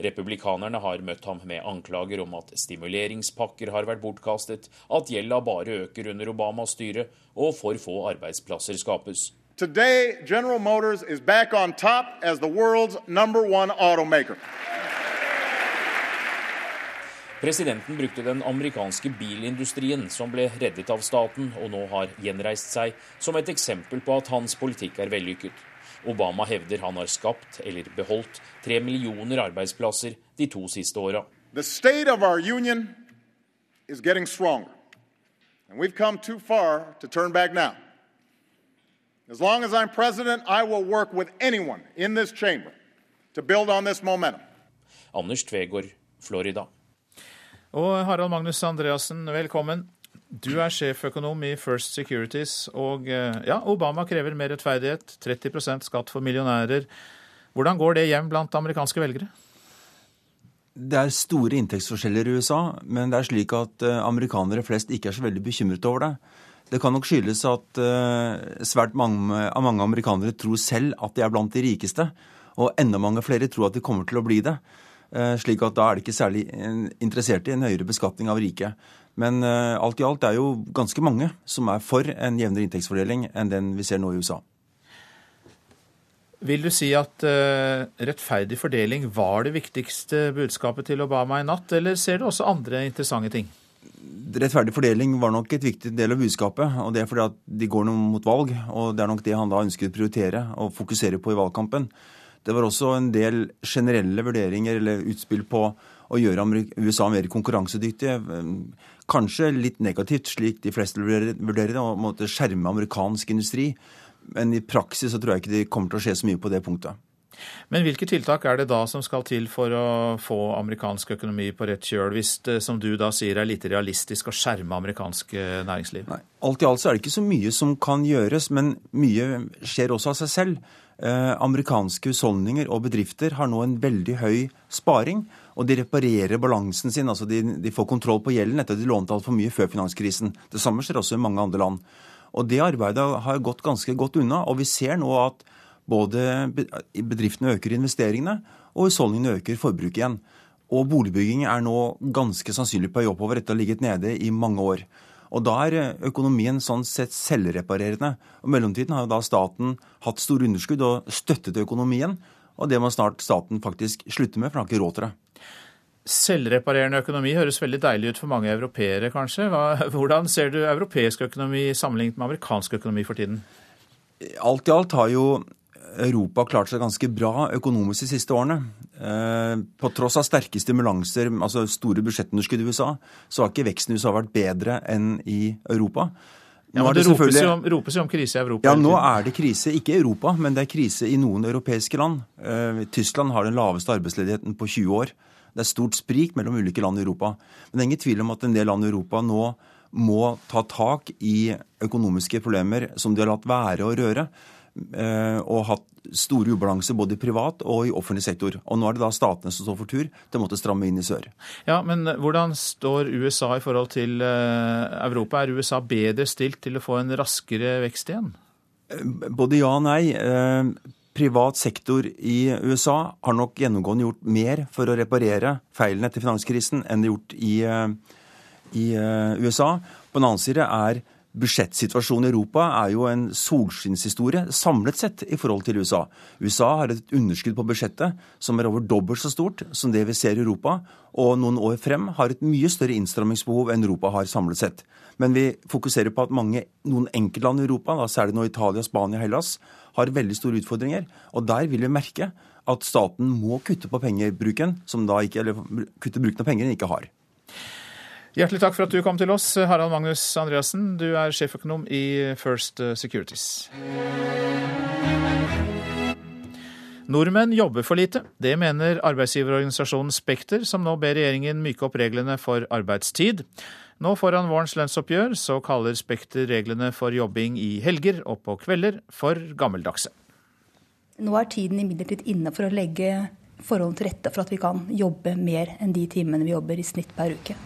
Republikanerne har møtt ham med anklager om at stimuleringspakker har vært bortkastet, at gjelda bare øker under Obamas styre, og for få arbeidsplasser skapes. Today, General Motors is back on top as the world's number one automaker. Presidenten brukte den amerikanske bilindustrien, som ble reddet av staten og nå har gjenreist seg, som et eksempel på at hans politikk er vellykket. Obama hevder han har skapt eller beholdt tre millioner arbeidsplasser de to siste åra. The state of our union is getting stronger. And we've come too far to turn back now. As long as I'm president, I will work with anyone in this chamber to build on this momentum. Anders Tvegård, Florida. Og Harald Magnus Andreassen, velkommen. Du er sjeføkonom i First Securities, og eh, ja, Obama krever mer rettferdighet, 30% skatt for millionærer. Hvordan går det hjem blant amerikanske velgere? Det er store inntektsforskjeller i USA, men det er slik at eh, amerikanere flest ikke er så veldig bekymret over det. Det kan nok skyldes at eh, svært mange, mange amerikanere tror selv at de er blant de rikeste, og enda mange flere tror at de kommer til å bli det. Slik at da er de ikke særlig interessert i en høyere beskatning av rike. Men alt i alt er jo ganske mange som er for en jevnere inntektsfordeling enn den vi ser nå i USA. Vil du si at rettferdig fordeling var det viktigste budskapet til Obama i natt, eller ser du også andre interessante ting? Rettferdig fordeling var nok et viktig del av budskapet. og Det er fordi at de går noe mot valg, og det er nok det han da ønsket å prioritere og fokusere på i valgkampen. Det var også en del generelle vurderinger eller utspill på å gjøre USA mer konkurransedyktige Kanskje litt negativt, slik de fleste vurderer det, å skjerme amerikansk industri. Men i praksis så tror jeg ikke det kommer til å skje så mye på det punktet. Men hvilke tiltak er det da som skal til for å få amerikansk økonomi på rett kjøl, hvis det som du da sier er lite realistisk å skjerme amerikansk eh, næringsliv? Nei, Alt i alt så er det ikke så mye som kan gjøres, men mye skjer også av seg selv. Eh, amerikanske husholdninger og bedrifter har nå en veldig høy sparing. Og de reparerer balansen sin, altså de, de får kontroll på gjelden etter at de lånte altfor mye før finanskrisen. Det samme skjer også i mange andre land. Og det arbeidet har gått ganske godt unna. Og vi ser nå at både bedriftene øker investeringene, og husholdningene øker forbruket igjen. Og boligbygging er nå ganske sannsynlig på vei oppover etter å ha ligget nede i mange år. Og da er økonomien sånn sett selvreparerende. Og mellomtiden har jo da staten hatt store underskudd og støttet økonomien. Og det må snart staten faktisk slutte med, for den har ikke råd til det. Selvreparerende økonomi høres veldig deilig ut for mange europeere, kanskje. Hvordan ser du europeisk økonomi sammenlignet med amerikansk økonomi for tiden? Alt i alt har jo Europa klart seg ganske bra økonomisk de siste årene. Eh, på tross av sterke stimulanser, altså store budsjettunderskudd i USA, så har ikke veksten i USA vært bedre enn i Europa. Ja, men Det, det ropes, jo om, ropes jo om krise i Europa. Ja, Nå er det krise, ikke i Europa, men det er krise i noen europeiske land. Eh, Tyskland har den laveste arbeidsledigheten på 20 år. Det er stort sprik mellom ulike land i Europa. Men det er ingen tvil om at en del land i Europa nå må ta tak i økonomiske problemer som de har latt være å røre. Eh, og hatt store ubalanser både i privat og i offentlig sektor. Og nå er det da statene som står for tur til å måtte stramme inn i sør. Ja, Men hvordan står USA i forhold til eh, Europa? Er USA bedre stilt til å få en raskere vekst igjen? Eh, både ja og nei privat sektor i USA har nok gjennomgående gjort mer for å reparere feilene etter finanskrisen enn det er gjort i, eh, i eh, USA. På den annen side er budsjettsituasjonen i Europa er jo en solskinnshistorie samlet sett i forhold til USA. USA har et underskudd på budsjettet som er over dobbelt så stort som det vi ser i Europa, og noen år frem har et mye større innstrammingsbehov enn Europa har samlet sett. Men vi fokuserer på at mange, noen enkeltland i Europa, da særlig nå Italia, Spania, Hellas, har veldig store utfordringer. Og der vil vi merke at staten må kutte på pengebruken, som da ikke, eller kutte bruken av penger den ikke har. Hjertelig takk for at du kom til oss, Harald Magnus Andreassen. Du er sjeføkonom i First Securities. Nordmenn jobber for lite. Det mener arbeidsgiverorganisasjonen Spekter, som nå ber regjeringen myke opp reglene for arbeidstid. Nå foran vårens lønnsoppgjør så kaller Spekter reglene for jobbing i helger og på kvelder for gammeldagse. Nå er tiden imidlertid inne for å legge forholdene til rette for at vi kan jobbe mer enn de timene vi jobber i snitt per uke.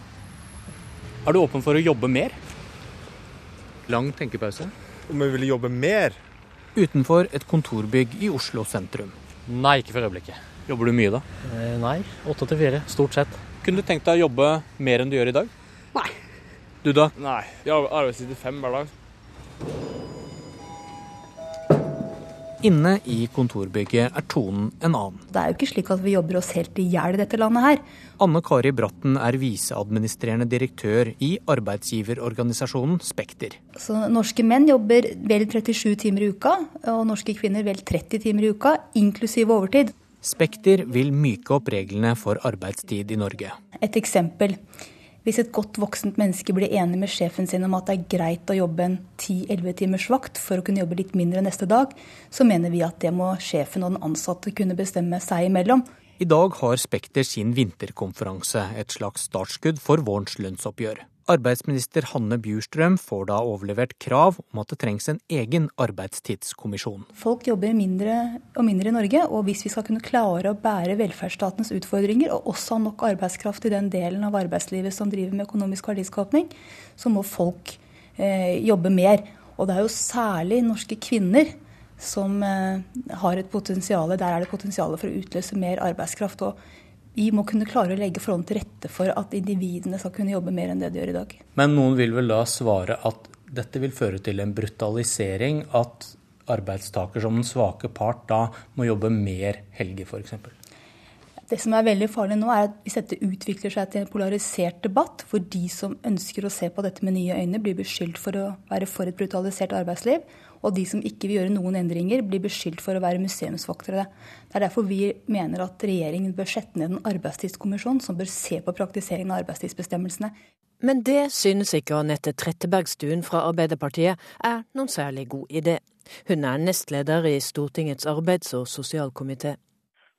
Er du åpen for å jobbe mer? Lang tenkepause. Om jeg vil jobbe mer? Utenfor et kontorbygg i Oslo sentrum. Nei, ikke for øyeblikket. Jobber du mye da? Eh, nei, åtte til fire, stort sett. Kunne du tenkt deg å jobbe mer enn du gjør i dag? Nei. Du da? Nei, jeg har arbeidstid fem hver dag. Inne i kontorbygget er tonen en annen. Det er jo ikke slik at vi jobber oss helt i hjel i dette landet her. Anne Kari Bratten er viseadministrerende direktør i arbeidsgiverorganisasjonen Spekter. Så norske menn jobber vel 37 timer i uka, og norske kvinner vel 30 timer i uka, inklusiv overtid. Spekter vil myke opp reglene for arbeidstid i Norge. Et eksempel. Hvis et godt voksent menneske blir enig med sjefen sin om at det er greit å jobbe en 10-11 timers vakt for å kunne jobbe litt mindre neste dag, så mener vi at det må sjefen og den ansatte kunne bestemme seg imellom. I dag har Spekter sin vinterkonferanse, et slags startskudd for vårens lønnsoppgjør. Arbeidsminister Hanne Bjurstrøm får da overlevert krav om at det trengs en egen arbeidstidskommisjon. Folk jobber mindre og mindre i Norge, og hvis vi skal kunne klare å bære velferdsstatens utfordringer, og også ha nok arbeidskraft i den delen av arbeidslivet som driver med økonomisk verdiskapning, så må folk eh, jobbe mer. Og det er jo særlig norske kvinner som eh, har et potensial, der er det potensial for å utløse mer arbeidskraft. og vi må kunne klare å legge forholdene til rette for at individene skal kunne jobbe mer enn det de gjør i dag. Men noen vil vel da svare at dette vil føre til en brutalisering, at arbeidstaker som den svake part da må jobbe mer helger f.eks.? Det som er veldig farlig nå, er at hvis dette utvikler seg til en polarisert debatt, hvor de som ønsker å se på dette med nye øyne, blir beskyldt for å være for et brutalisert arbeidsliv, og de som ikke vil gjøre noen endringer, blir beskyldt for å være museumsvoktere. Det er derfor vi mener at regjeringen bør sette ned en arbeidstidskommisjon som bør se på praktiseringen av arbeidstidsbestemmelsene. Men det synes ikke Anette Trettebergstuen fra Arbeiderpartiet er noen særlig god idé. Hun er nestleder i Stortingets arbeids- og sosialkomité.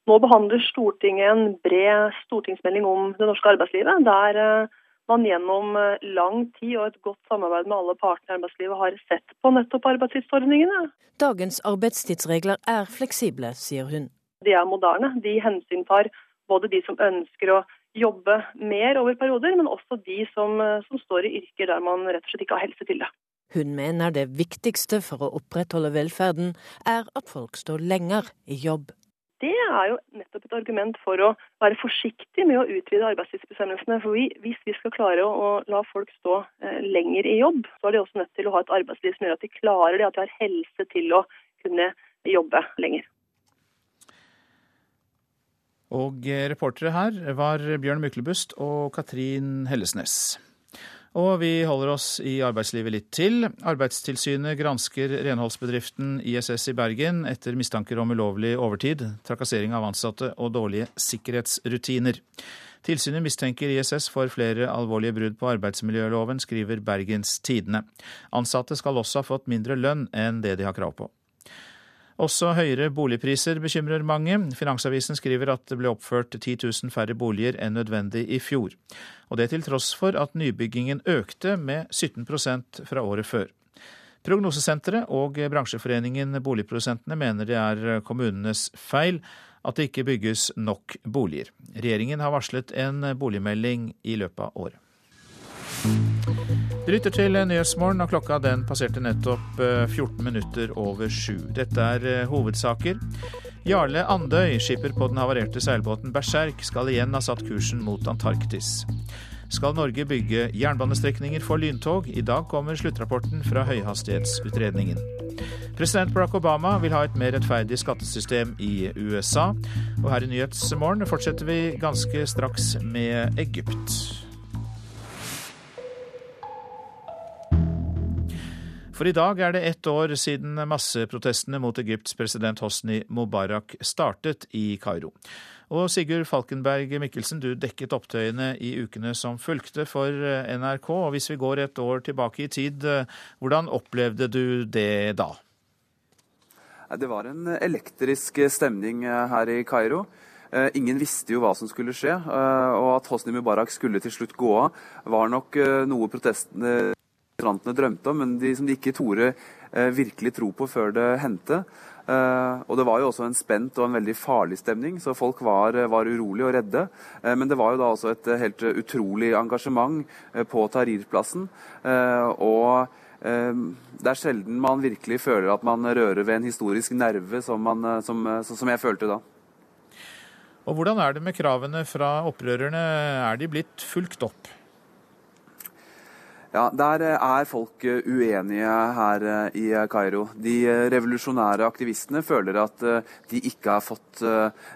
Nå behandler Stortinget en bred stortingsmelding om det norske arbeidslivet, der eh, man gjennom eh, lang tid og et godt samarbeid med alle partene i arbeidslivet har sett på nettopp arbeidstidsordningene. Dagens arbeidstidsregler er fleksible, sier hun. De er moderne. De hensyntar både de som ønsker å jobbe mer over perioder, men også de som, eh, som står i yrker der man rett og slett ikke har helse til det. Hun mener det viktigste for å opprettholde velferden er at folk står lenger i jobb det er jo nettopp et argument for å være forsiktig med å utvide arbeidstidsbestemmelsene. For vi, hvis vi skal klare å la folk stå eh, lenger i jobb, så er de også nødt til å ha et arbeidsliv som gjør at de klarer det, at de har helse til å kunne jobbe lenger. Og eh, reportere her var Bjørn Myklebust og Katrin Hellesnes. Og vi holder oss i arbeidslivet litt til. Arbeidstilsynet gransker renholdsbedriften ISS i Bergen etter mistanker om ulovlig overtid, trakassering av ansatte og dårlige sikkerhetsrutiner. Tilsynet mistenker ISS for flere alvorlige brudd på arbeidsmiljøloven, skriver Bergens Tidende. Ansatte skal også ha fått mindre lønn enn det de har krav på. Også høyere boligpriser bekymrer mange. Finansavisen skriver at det ble oppført 10 000 færre boliger enn nødvendig i fjor. Og det til tross for at nybyggingen økte med 17% fra året før. Prognosesenteret og bransjeforeningen Boligprodusentene mener det er kommunenes feil at det ikke bygges nok boliger. Regjeringen har varslet en boligmelding i løpet av året. Du lytter til Nyhetsmorgen, og klokka den passerte nettopp 14 eh, minutter over sju. Dette er eh, hovedsaker. Jarle Andøy, skipper på den havarerte seilbåten Berserk, skal igjen ha satt kursen mot Antarktis. Skal Norge bygge jernbanestrekninger for lyntog? I dag kommer sluttrapporten fra høyhastighetsutredningen. President Barack Obama vil ha et mer rettferdig skattesystem i USA. Og her i Nyhetsmorgen fortsetter vi ganske straks med Egypt. For i dag er det ett år siden masseprotestene mot Egypts president Hosni Mubarak startet i Kairo. Og Sigurd Falkenberg Mikkelsen, du dekket opptøyene i ukene som fulgte for NRK. Og hvis vi går et år tilbake i tid, hvordan opplevde du det da? Det var en elektrisk stemning her i Kairo. Ingen visste jo hva som skulle skje, og at Hosni Mubarak skulle til slutt gå av, var nok noe protestene drømte om, men de, som de ikke torde virkelig tro på før det hendte. Uh, og det var jo også en spent og en veldig farlig stemning, så folk var, var urolige og redde. Uh, men det var jo da også et helt utrolig engasjement uh, på Tahrir-plassen. og det er sjelden man virkelig føler at man rører ved en historisk nerve, som, man, som, som jeg følte da. Og Hvordan er det med kravene fra opprørerne, er de blitt fulgt opp? Ja, Der eh, er folk eh, uenige her eh, i Kairo. De revolusjonære aktivistene føler at de ikke har fått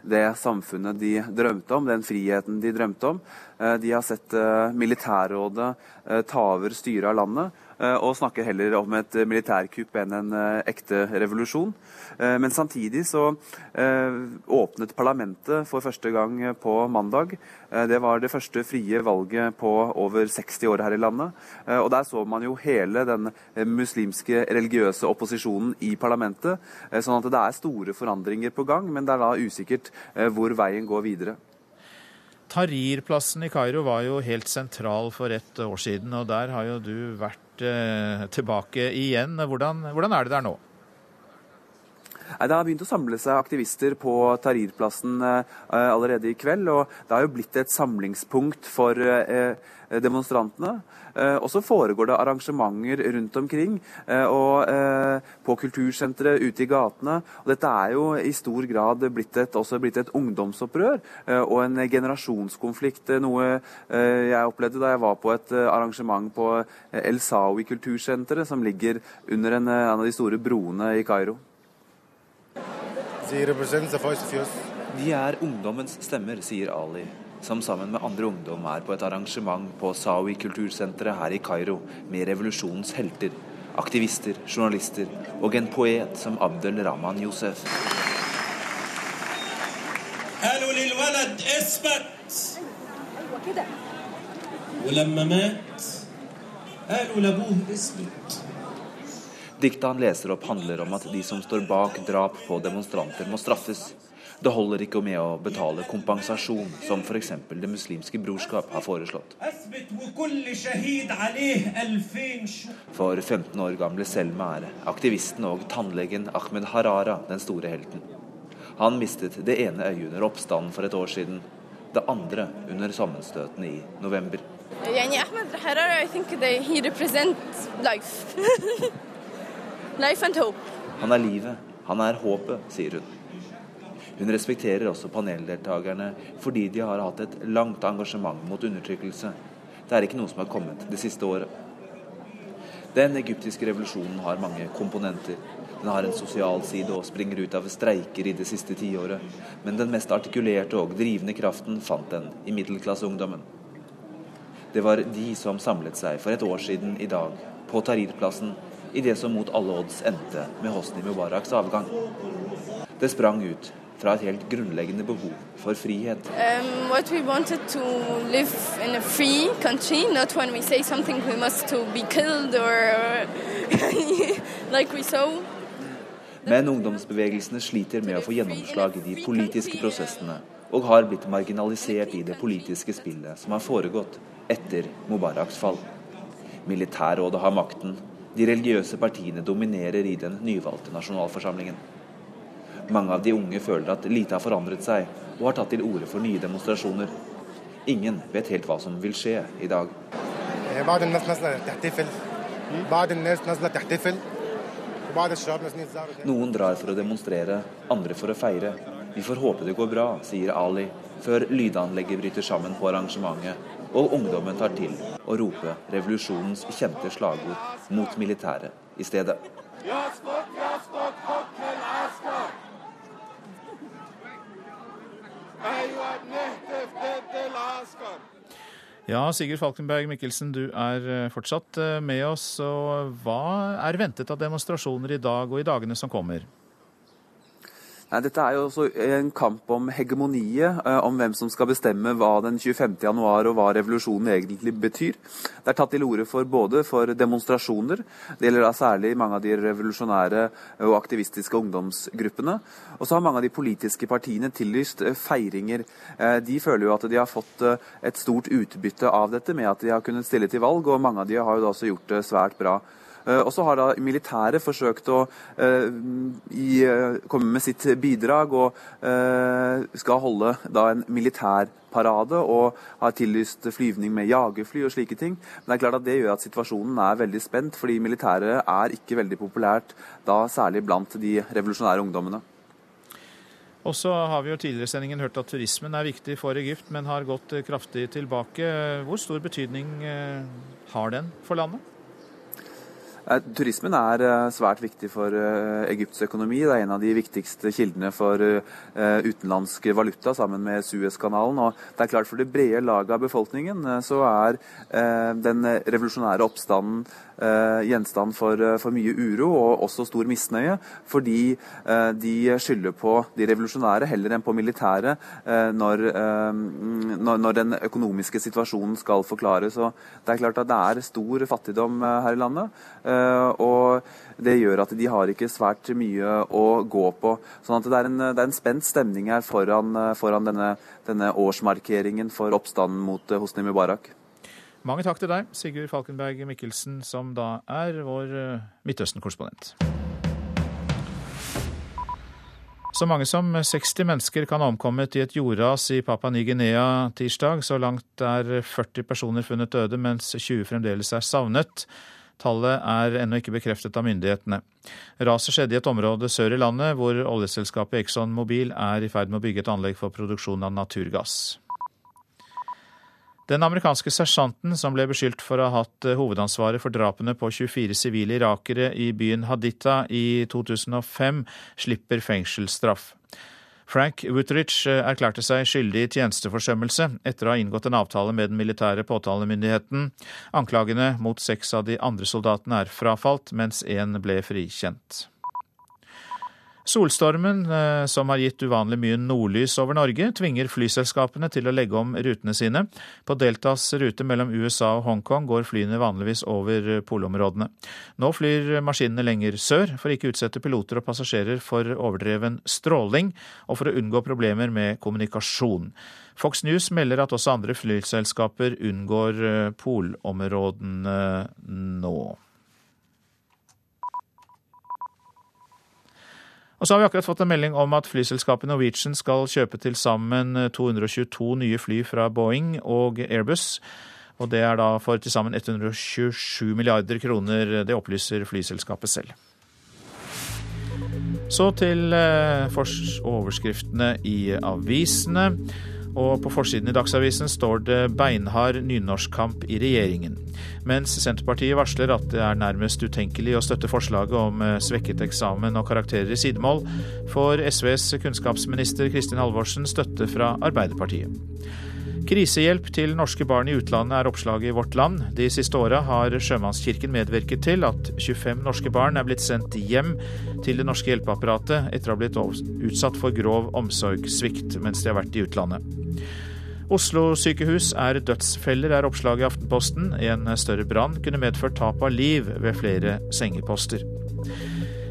det samfunnet de drømte om, den friheten de drømte om. De har sett militærrådet ta over styret av landet. Eh, og snakker heller om et militærkupp enn en eh, ekte revolusjon. Eh, men samtidig så åpnet parlamentet for første gang på mandag. Det var det første frie valget på over 60 år her i landet. Og der så man jo hele den muslimske religiøse opposisjonen i parlamentet. Sånn at det er store forandringer på gang, men det er da usikkert hvor veien går videre. Tahrir-plassen i Kairo var jo helt sentral for ett år siden, og der har jo du vært Eh, tilbake igjen. Hvordan, hvordan er det der nå? Det har begynt å samle seg aktivister på Tahrir-plassen eh, allerede i kveld. og Det har jo blitt et samlingspunkt for eh, demonstrantene. Og så foregår det arrangementer rundt omkring og på kultursenteret, ute i gatene. Og dette er jo i stor grad blitt et, også blitt et ungdomsopprør og en generasjonskonflikt. Noe jeg opplevde da jeg var på et arrangement på El Sawi kultursenteret, som ligger under en, en av de store broene i Kairo. De er ungdommens stemmer, sier Ali, som sammen med andre ungdom er på et arrangement på Sawi kultursenteret her i Kairo med revolusjonens helter, aktivister, journalister og en poet som Abdel Rahman Yousef. Diktet han leser opp, handler om at de som står bak drap på demonstranter, må straffes. Det holder ikke med å betale kompensasjon, som f.eks. Det muslimske brorskap har foreslått. For 15 år gamle Selma er aktivisten og tannlegen Ahmed Harara den store helten. Han mistet det ene øyet under oppstanden for et år siden, det andre under sammenstøtene i november. Ahmed Harara, I think they, he represents life. Life and hope. Han er livet, han er håpet, sier hun. Hun respekterer også paneldeltakerne fordi de har hatt et langt engasjement mot undertrykkelse. Det er ikke noe som har kommet det siste året. Den egyptiske revolusjonen har mange komponenter. Den har en sosial side og springer ut av streiker i det siste tiåret. Men den mest artikulerte og drivende kraften fant den i middelklasseungdommen. Det var de som samlet seg for et år siden i dag, på Tahrir-plassen, i det som mot alle odds endte med Hosni Mubaraks avgang. Det sprang ut fra et helt grunnleggende behov for frihet. Um, Men ungdomsbevegelsene sliter med å få gjennomslag i de politiske prosessene, og har blitt marginalisert i det politiske spillet som har foregått etter Mubaraks fall. Militærrådet har makten, de religiøse partiene dominerer i den nyvalgte nasjonalforsamlingen. Mange av de unge føler at lite har forandret seg, og har tatt til orde for nye demonstrasjoner. Ingen vet helt hva som vil skje i dag. Noen drar for å demonstrere, andre for å feire. Vi får håpe det går bra, sier Ali, før lydanlegget bryter sammen på arrangementet og ungdommen tar til å rope revolusjonens kjente slagord mot militæret i stedet. Ja, Sigurd Falkenberg Mikkelsen, du er eh, fortsatt eh, med oss. og Hva er ventet av demonstrasjoner i dag og i dagene som kommer? Nei, Dette er jo også en kamp om hegemoniet, eh, om hvem som skal bestemme hva den 25. januar og hva revolusjonen egentlig betyr. Det er tatt til orde for både for demonstrasjoner, det gjelder da særlig mange av de revolusjonære og aktivistiske ungdomsgruppene. Og så har mange av de politiske partiene tillyst eh, feiringer. Eh, de føler jo at de har fått et stort utbytte av dette med at de har kunnet stille til valg, og mange av de har jo da også gjort det svært bra. Eh, og så har da militæret forsøkt å uh, i, uh, komme med sitt bidrag og skal holde da en militærparade og har tillyst flyvning med jagerfly og slike ting. Men det er klart at det gjør at situasjonen er veldig spent, fordi militæret er ikke veldig populært da særlig blant de revolusjonære ungdommene. Og så har vi jo tidligere i sendingen hørt at turismen er viktig for Egypt, men har gått kraftig tilbake. Hvor stor betydning har den for landet? Eh, turismen er eh, svært viktig for eh, Egypts økonomi. Det er en av de viktigste kildene for utenlandsk valuta sammen med Suezkanalen. Og det er klart For det brede laget av befolkningen så er den revolusjonære oppstanden gjenstand for, for, mye uro og også stor misnøye, fordi de skylder på de revolusjonære heller enn på militæret når, når, den økonomiske situasjonen skal forklares. Og det er klart at det er stor fattigdom her i landet. Eh, og det gjør at de har ikke svært mye å gå på. Sånn at det er en, det er en spent stemning her foran, foran denne, denne, årsmarkeringen for oppstanden mot eh, Hosni Mubarak. Mange takk til deg, Sigurd Falkenberg Mikkelsen, som da er vår eh, Midtøsten-korrespondent. Så mange som 60 mennesker kan ha omkommet i et jordras i Papua Ny-Guinea tirsdag. Så langt er 40 personer funnet døde, mens 20 fremdeles er savnet. Tallet er ennå ikke bekreftet av myndighetene. Raset skjedde i et område sør i landet, hvor oljeselskapet Exxon Mobil er i ferd med å bygge et anlegg for produksjon av naturgass. Den amerikanske sersjanten som ble beskyldt for å ha hatt hovedansvaret for drapene på 24 sivile irakere i byen Haditha i 2005, slipper fengselsstraff. Frank Wutterich eh, erklærte seg skyldig i tjenesteforsømmelse etter å ha inngått en avtale med den militære påtalemyndigheten. Anklagene mot seks av de andre soldatene er frafalt, mens én ble frikjent. Solstormen, eh, som har gitt uvanlig mye nordlys over Norge, tvinger flyselskapene til å legge om rutene sine. På Deltas rute mellom USA og Hongkong går flyene vanligvis over polområdene. Nå flyr maskinene lenger sør, for ikke utsette piloter og passasjerer for overdreven stråling, og for å unngå problemer med kommunikasjon. Fox News melder at også andre flyselskaper unngår eh, polområdene nå. Og så har vi akkurat fått en melding om at flyselskapet Norwegian skal kjøpe til sammen 222 nye fly fra Boeing og Airbus. Og det er da for til sammen 127 milliarder kroner. Det opplyser flyselskapet selv. Så til eh, overskriftene i avisene. Og på forsiden i Dagsavisen står det beinhard nynorskkamp i regjeringen. Mens Senterpartiet varsler at det er nærmest utenkelig å støtte forslaget om eh, svekket eksamen og karakterer i sidemål, får SVs kunnskapsminister Kristin Halvorsen støtte fra Arbeiderpartiet. Krisehjelp til norske barn i utlandet er oppslaget i Vårt Land. De siste åra har Sjømannskirken medvirket til at 25 norske barn er blitt sendt hjem til det norske hjelpeapparatet etter å ha blitt utsatt for grov omsorgssvikt mens de har vært i utlandet. Oslo-sykehus er dødsfeller, er oppslaget i Aftenposten. En større brann kunne medført tap av liv ved flere sengeposter.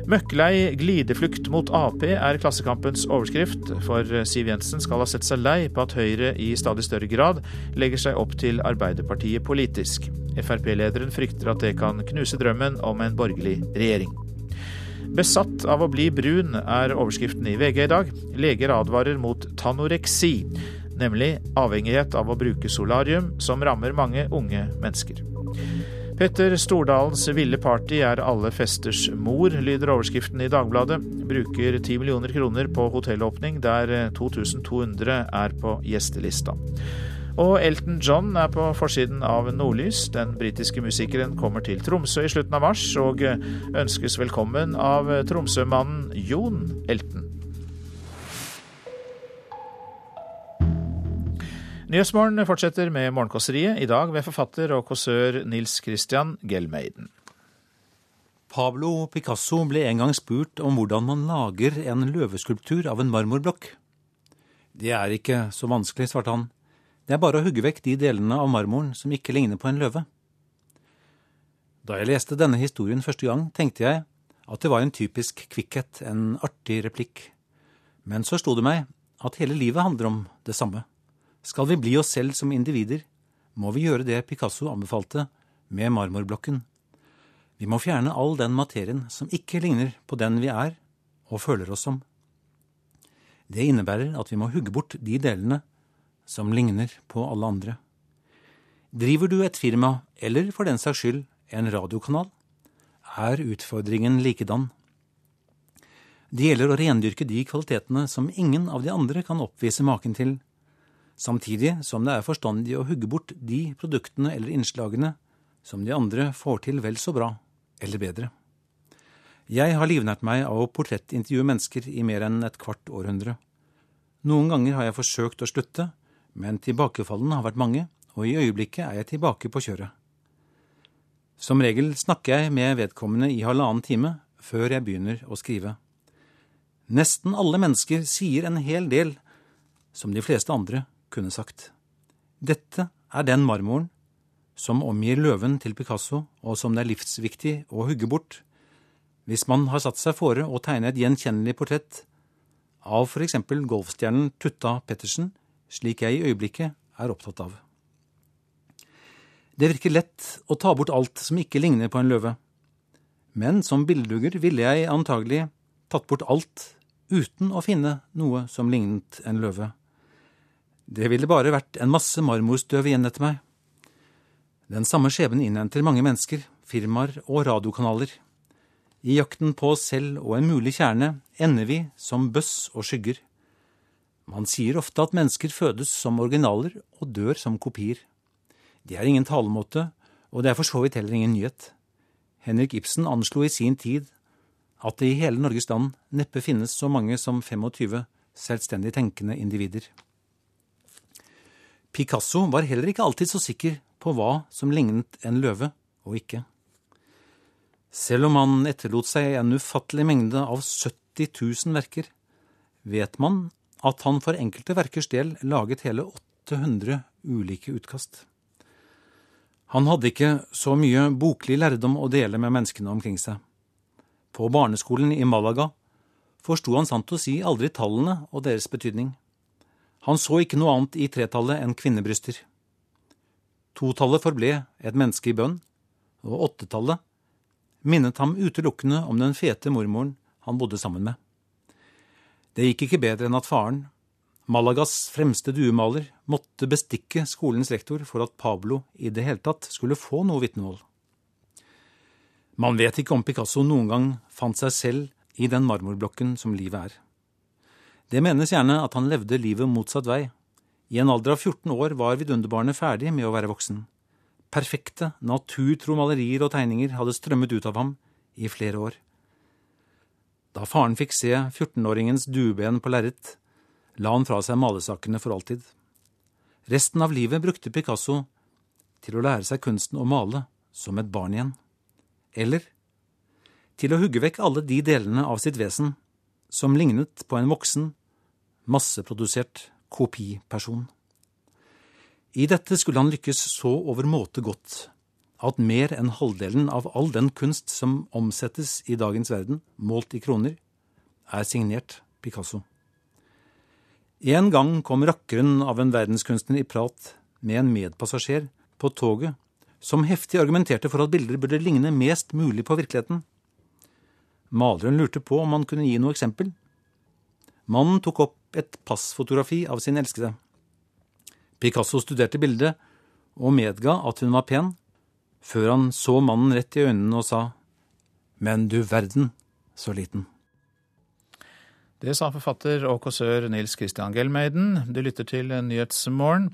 Møkklei glideflukt mot Ap er Klassekampens overskrift, for Siv Jensen skal ha sett seg lei på at Høyre i stadig større grad legger seg opp til Arbeiderpartiet politisk. Frp-lederen frykter at det kan knuse drømmen om en borgerlig regjering. Besatt av å bli brun er overskriften i VG i dag. Leger advarer mot tanoreksi, nemlig avhengighet av å bruke solarium, som rammer mange unge mennesker. Petter Stordalens ville party er alle festers mor, lyder overskriften i Dagbladet. Bruker 10 millioner kroner på hotellåpning, der 2200 er på gjestelista. Og Elton John er på forsiden av Nordlys. Den britiske musikeren kommer til Tromsø i slutten av mars, og ønskes velkommen av Tromsø-mannen Jon Elton. Nyhetsmorgen fortsetter med Morgenkåseriet, i dag ved forfatter og kåsør Nils Christian Gelmeiden. Pablo Picasso ble en gang spurt om hvordan man lager en løveskulptur av en marmorblokk. Det er ikke så vanskelig, svarte han. Det er bare å hugge vekk de delene av marmoren som ikke ligner på en løve. Da jeg leste denne historien første gang, tenkte jeg at det var en typisk kvikkhet, en artig replikk. Men så slo det meg at hele livet handler om det samme. Skal vi bli oss selv som individer, må vi gjøre det Picasso anbefalte med marmorblokken. Vi må fjerne all den materien som ikke ligner på den vi er og føler oss som. Det innebærer at vi må hugge bort de delene som ligner på alle andre. Driver du et firma, eller for den saks skyld en radiokanal, er utfordringen likedan. Det gjelder å rendyrke de kvalitetene som ingen av de andre kan oppvise maken til, samtidig som det er forstandig å hugge bort de produktene eller innslagene som de andre får til vel så bra eller bedre. Jeg har livnært meg av å portrettintervjue mennesker i mer enn et kvart århundre. Noen ganger har jeg forsøkt å slutte, men tilbakefallene har vært mange, og i øyeblikket er jeg tilbake på kjøret. Som regel snakker jeg med vedkommende i halvannen time før jeg begynner å skrive. Nesten alle mennesker sier en hel del som de fleste andre kunne sagt. Dette er den marmoren som omgir løven til Picasso, og som det er livsviktig å hugge bort hvis man har satt seg fore å tegne et gjenkjennelig portrett av for eksempel golfstjernen Tutta Pettersen, slik jeg i øyeblikket er opptatt av. Det virker lett å ta bort alt som ikke ligner på en løve, men som billedhugger ville jeg antagelig tatt bort alt uten å finne noe som lignet en løve. Det ville bare vært en masse marmorstøv igjen etter meg. Den samme skjebnen innhenter mange mennesker, firmaer og radiokanaler. I jakten på oss selv og en mulig kjerne ender vi som bøss og skygger. Man sier ofte at mennesker fødes som originaler og dør som kopier. Det er ingen talemåte, og det er for så vidt heller ingen nyhet. Henrik Ibsen anslo i sin tid at det i hele Norges land neppe finnes så mange som 25 selvstendig tenkende individer. Picasso var heller ikke alltid så sikker på hva som lignet en løve og ikke. Selv om han etterlot seg en ufattelig mengde av 70 000 verker, vet man at han for enkelte verkers del laget hele 800 ulike utkast. Han hadde ikke så mye boklig lærdom å dele med menneskene omkring seg. På barneskolen i Malaga forsto han sant å si aldri tallene og deres betydning. Han så ikke noe annet i tretallet enn kvinnebryster. Totallet forble et menneske i bønn, og åttetallet minnet ham utelukkende om den fete mormoren han bodde sammen med. Det gikk ikke bedre enn at faren, Malagas fremste duemaler, måtte bestikke skolens rektor for at Pablo i det hele tatt skulle få noe vitnemål. Man vet ikke om Picasso noen gang fant seg selv i den marmorblokken som livet er. Det menes gjerne at han levde livet motsatt vei, i en alder av 14 år var vidunderbarnet ferdig med å være voksen. Perfekte, naturtro malerier og tegninger hadde strømmet ut av ham i flere år. Da faren fikk se 14-åringens dueben på lerret, la han fra seg malesakene for alltid. Resten av livet brukte Picasso til å lære seg kunsten å male som et barn igjen. Eller til å hugge vekk alle de delene av sitt vesen som lignet på en voksen, masseprodusert kopiperson. I dette skulle han lykkes så overmåte godt at mer enn halvdelen av all den kunst som omsettes i dagens verden, målt i kroner, er signert Picasso. En gang kom rakkeren av en verdenskunstner i prat med en medpassasjer på toget som heftig argumenterte for at bilder burde ligne mest mulig på virkeligheten. Maleren lurte på om han kunne gi noe eksempel. Mannen tok opp et passfotografi av sin elskede. Picasso studerte bildet og medga at hun var pen, før han så mannen rett i øynene og sa Men du verden, så liten. Det sa forfatter og kåsør Nils Christian Gelmeiden. Du lytter til Nyhetsmorgen.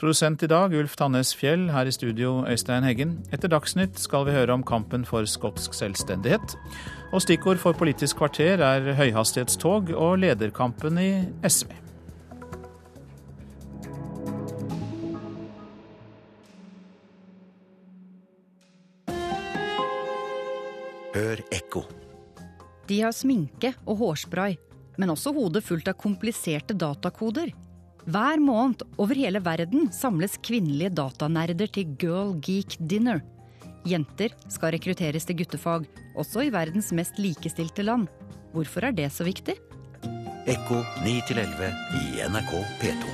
Produsent i dag Ulf Tannes Fjell, her i studio Øystein Heggen. Etter Dagsnytt skal vi høre om kampen for skotsk selvstendighet. Og stikkord for Politisk kvarter er høyhastighetstog og lederkampen i SV. Hør ekko. De har sminke og hårspray, men også hodet fullt av kompliserte datakoder. Hver måned over hele verden samles kvinnelige datanerder til Girl Geek Dinner. Jenter skal rekrutteres til guttefag, også i verdens mest likestilte land. Hvorfor er det så viktig? Ekko 9 11 i NRK P2.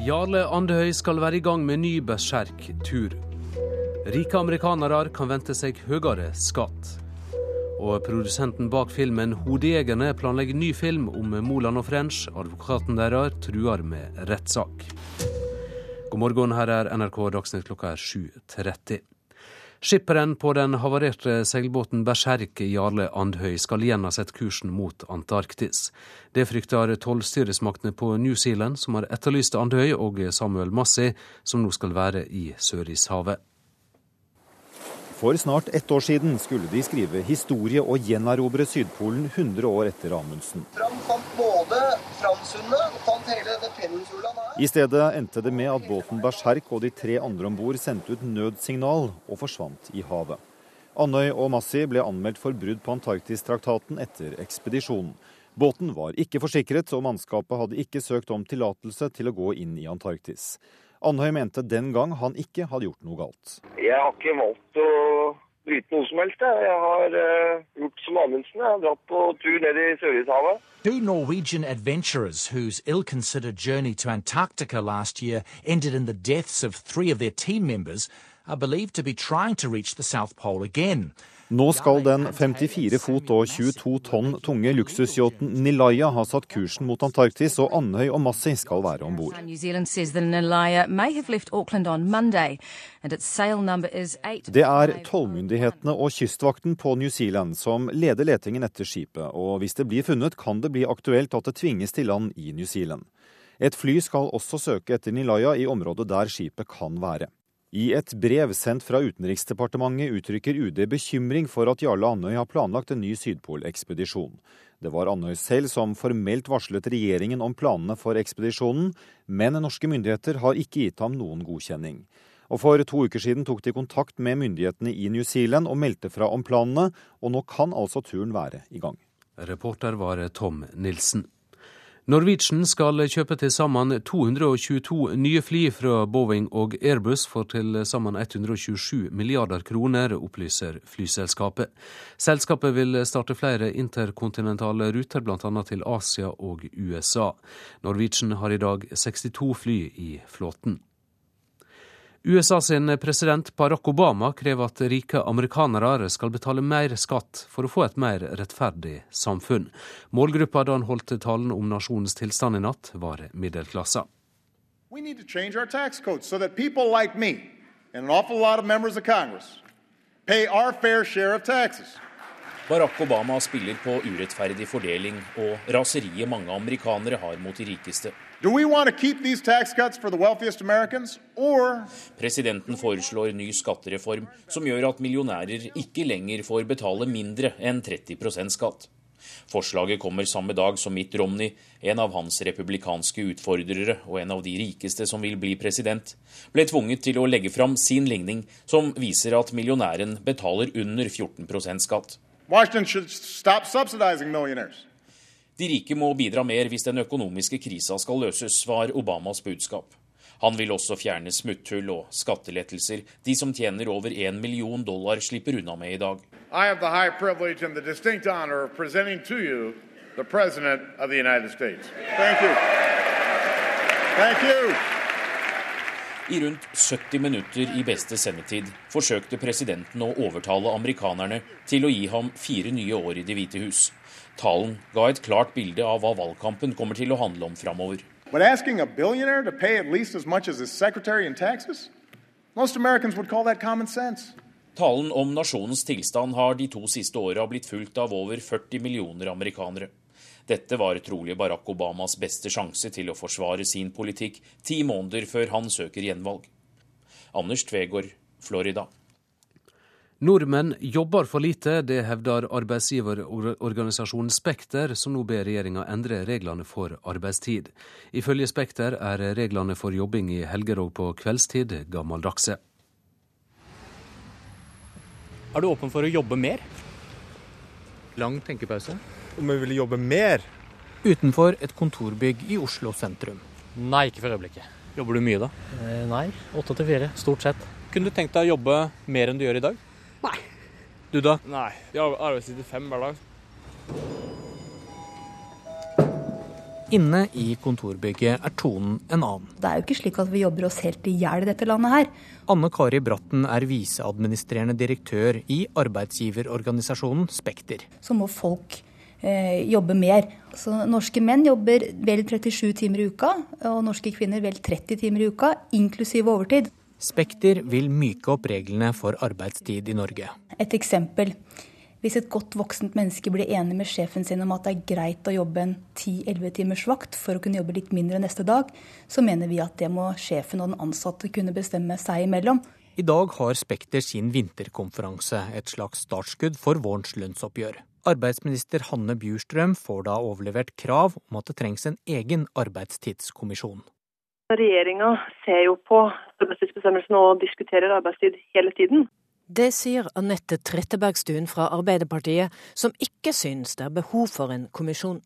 Jarle Andehøy skal være i gang med ny berserk-tur. Rike amerikanere kan vente seg høyere skatt. Og produsenten bak filmen 'Hodejegerne' planlegger ny film om Moland og French. Advokaten deres truer med rettssak. God morgen, her er NRK Dagsnytt klokka er 7.30. Skipperen på den havarerte seilbåten Berserk Jarle Andhøy skal igjen ha sett kursen mot Antarktis. Det frykter tollstyresmaktene på New Zealand, som har etterlyst Andhøy og Samuel Massi, som nå skal være i Sørishavet. For snart ett år siden skulle de skrive historie og gjenerobre Sydpolen 100 år etter Amundsen. I stedet endte det med at båten Berserk og de tre andre om bord sendte ut nødsignal og forsvant i havet. Andøy og Massi ble anmeldt for brudd på Antarktistraktaten etter ekspedisjonen. Båten var ikke forsikret, og mannskapet hadde ikke søkt om tillatelse til å gå inn i Antarktis. Andøy mente den gang han ikke hadde gjort noe galt. Jeg har ikke valgt å bryte noe som helst. Jeg har uh, gjort som Amundsen. Jeg har dratt på tur ned i Sørishavet. Two Norwegian adventurers whose ill-considered journey to Antarctica last year ended in the deaths of three of their team members are believed to be trying to reach the South Pole again. Nå skal den 54 fot og 22 tonn tunge luksusyachten Nilaya ha satt kursen mot Antarktis, og Andøy og Massi skal være om bord. Det er tollmyndighetene og kystvakten på New Zealand som leder letingen etter skipet, og hvis det blir funnet, kan det bli aktuelt at det tvinges til land i New Zealand. Et fly skal også søke etter Nilaya i området der skipet kan være. I et brev sendt fra Utenriksdepartementet uttrykker UD bekymring for at Jarle Andøy har planlagt en ny Sydpolekspedisjon. Det var Andøy selv som formelt varslet regjeringen om planene for ekspedisjonen, men norske myndigheter har ikke gitt ham noen godkjenning. Og For to uker siden tok de kontakt med myndighetene i New Zealand og meldte fra om planene, og nå kan altså turen være i gang. Reporter var Tom Nilsen. Norwegian skal kjøpe til sammen 222 nye fly fra Boeing og Airbus for til sammen 127 milliarder kroner, opplyser flyselskapet. Selskapet vil starte flere interkontinentale ruter, bl.a. til Asia og USA. Norwegian har i dag 62 fly i flåten. USA sin president Barack Obama krever at rike amerikanere skal betale mer skatt for å få et mer rettferdig samfunn. Målgruppa da han holdt talen om nasjonens tilstand i natt, var middelklassa. We need to change our tax code so that people like me and an awful lot of members of Congress pay our fair share of taxes. Barack Obama spiller på urettferdig fordeling og raseriet mange amerikanere har mot de rikeste. Presidenten foreslår ny skattereform som gjør at millionærer ikke lenger får betale mindre enn 30% skatt. Forslaget kommer samme dag som Mitt Romney, en av hans republikanske utfordrere og en av de rikeste som vil bli president, ble tvunget til å legge fram sin ligning som viser at millionæren betaler under 14% skatt. Washington should stop subsidizing millionaires. De rike må bidra mer hvis den økonomiske krisa skal løses, var Obamas budskap. Han vil også fjerne smutthull og skattelettelser de som tjener over 1 million dollar, slipper unna med i dag. Thank you. Thank you. I rundt 70 minutter i beste sendetid forsøkte presidenten å overtale amerikanerne til å gi ham fire nye år i Det hvite hus. Talen ga et klart bilde av hva valgkampen kommer til å handle om framover. Talen om nasjonens tilstand har de to siste åra blitt fulgt av over 40 millioner amerikanere. Dette var trolig Barack Obamas beste sjanse til å forsvare sin politikk ti måneder før han søker gjenvalg. Anders Tvegård, Florida. Nordmenn jobber for lite, det hevder arbeidsgiverorganisasjonen Spekter, som nå ber regjeringa endre reglene for arbeidstid. Ifølge Spekter er reglene for jobbing i helger og på kveldstid gammeldagse. Er du åpen for å jobbe mer? Lang tenkepause. Om jeg ville jobbe mer? Utenfor et kontorbygg i Oslo sentrum. Nei, ikke for øyeblikket. Jobber du mye da? Eh, nei, åtte til fire, stort sett. Kunne du tenkt deg å jobbe mer enn du gjør i dag? Du da? Nei. Vi har arbeidstid til fem hver dag. Inne i kontorbygget er tonen en annen. Det er jo ikke slik at vi jobber oss helt i hjel i dette landet her. Anne Kari Bratten er viseadministrerende direktør i arbeidsgiverorganisasjonen Spekter. Så må folk eh, jobbe mer. Så norske menn jobber vel 37 timer i uka, og norske kvinner vel 30 timer i uka, inklusiv overtid. Spekter vil myke opp reglene for arbeidstid i Norge. Et eksempel. Hvis et godt voksent menneske blir enig med sjefen sin om at det er greit å jobbe en 10-11 timers vakt for å kunne jobbe litt mindre neste dag, så mener vi at det må sjefen og den ansatte kunne bestemme seg imellom. I dag har Spekter sin vinterkonferanse, et slags startskudd for vårens lønnsoppgjør. Arbeidsminister Hanne Bjurstrøm får da overlevert krav om at det trengs en egen arbeidstidskommisjon. Regjeringa ser jo på arbeidstidsbestemmelsene og diskuterer arbeidstid hele tiden. Det sier Anette Trettebergstuen fra Arbeiderpartiet, som ikke synes det er behov for en kommisjon.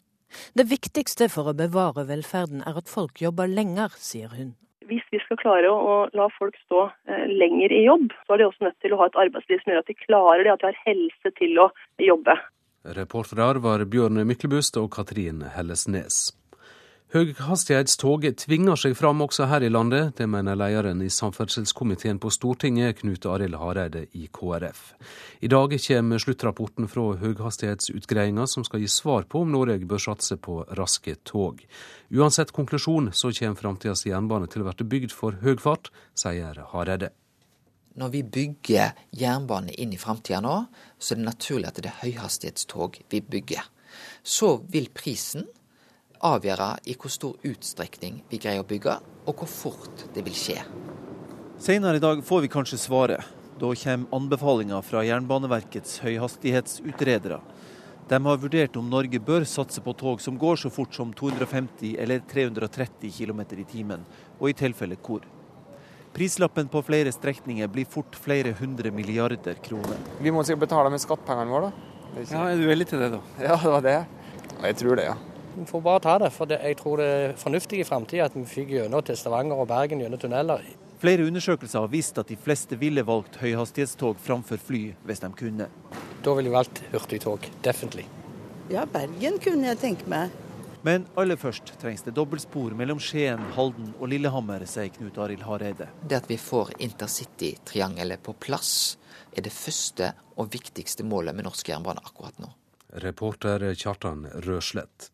Det viktigste for å bevare velferden er at folk jobber lenger, sier hun. Hvis vi skal klare å la folk stå eh, lenger i jobb, så er de også nødt til å ha et arbeidsliv som gjør at de klarer det, at de har helse til å jobbe. Reportere var Bjørn Myklebust og Katrin Hellesnes. Høyhastighetstog tvinger seg fram også her i landet. Det mener lederen i samferdselskomiteen på Stortinget, Knut Arild Hareide i KrF. I dag kommer sluttrapporten fra høyhastighetsutgreiinga som skal gi svar på om Norge bør satse på raske tog. Uansett konklusjon så kommer framtidas jernbane til å bli bygd for høy fart, sier Hareide. Når vi bygger jernbane inn i framtida nå, så er det naturlig at det er høyhastighetstog vi bygger. Så vil prisen avgjøre i hvor stor utstrekning vi greier å bygge, og hvor fort det vil skje. Senere i dag får vi kanskje svaret. Da kommer anbefalinger fra Jernbaneverkets høyhastighetsutredere. De har vurdert om Norge bør satse på tog som går så fort som 250 eller 330 km i timen, og i tilfelle hvor. Prislappen på flere strekninger blir fort flere hundre milliarder kroner. Vi må sikkert betale med skattepengene våre, da. Ja, Er du villig til det, da? Ja, det var det. Jeg tror det, ja. Vi får bare ta det, for det, jeg tror det er fornuftig i framtida at vi fikk gjennom til Stavanger og Bergen gjennom tunneler. Flere undersøkelser har vist at de fleste ville valgt høyhastighetstog framfor fly hvis de kunne. Da ville jeg valgt hurtigtog, definitivt. Ja, Bergen kunne jeg tenke meg. Men aller først trengs det dobbeltspor mellom Skien, Halden og Lillehammer, sier Knut Arild Hareide. Det at vi får intercitytriangelet på plass, er det første og viktigste målet med norsk jernbane akkurat nå. Reporter Kjartan Røslett.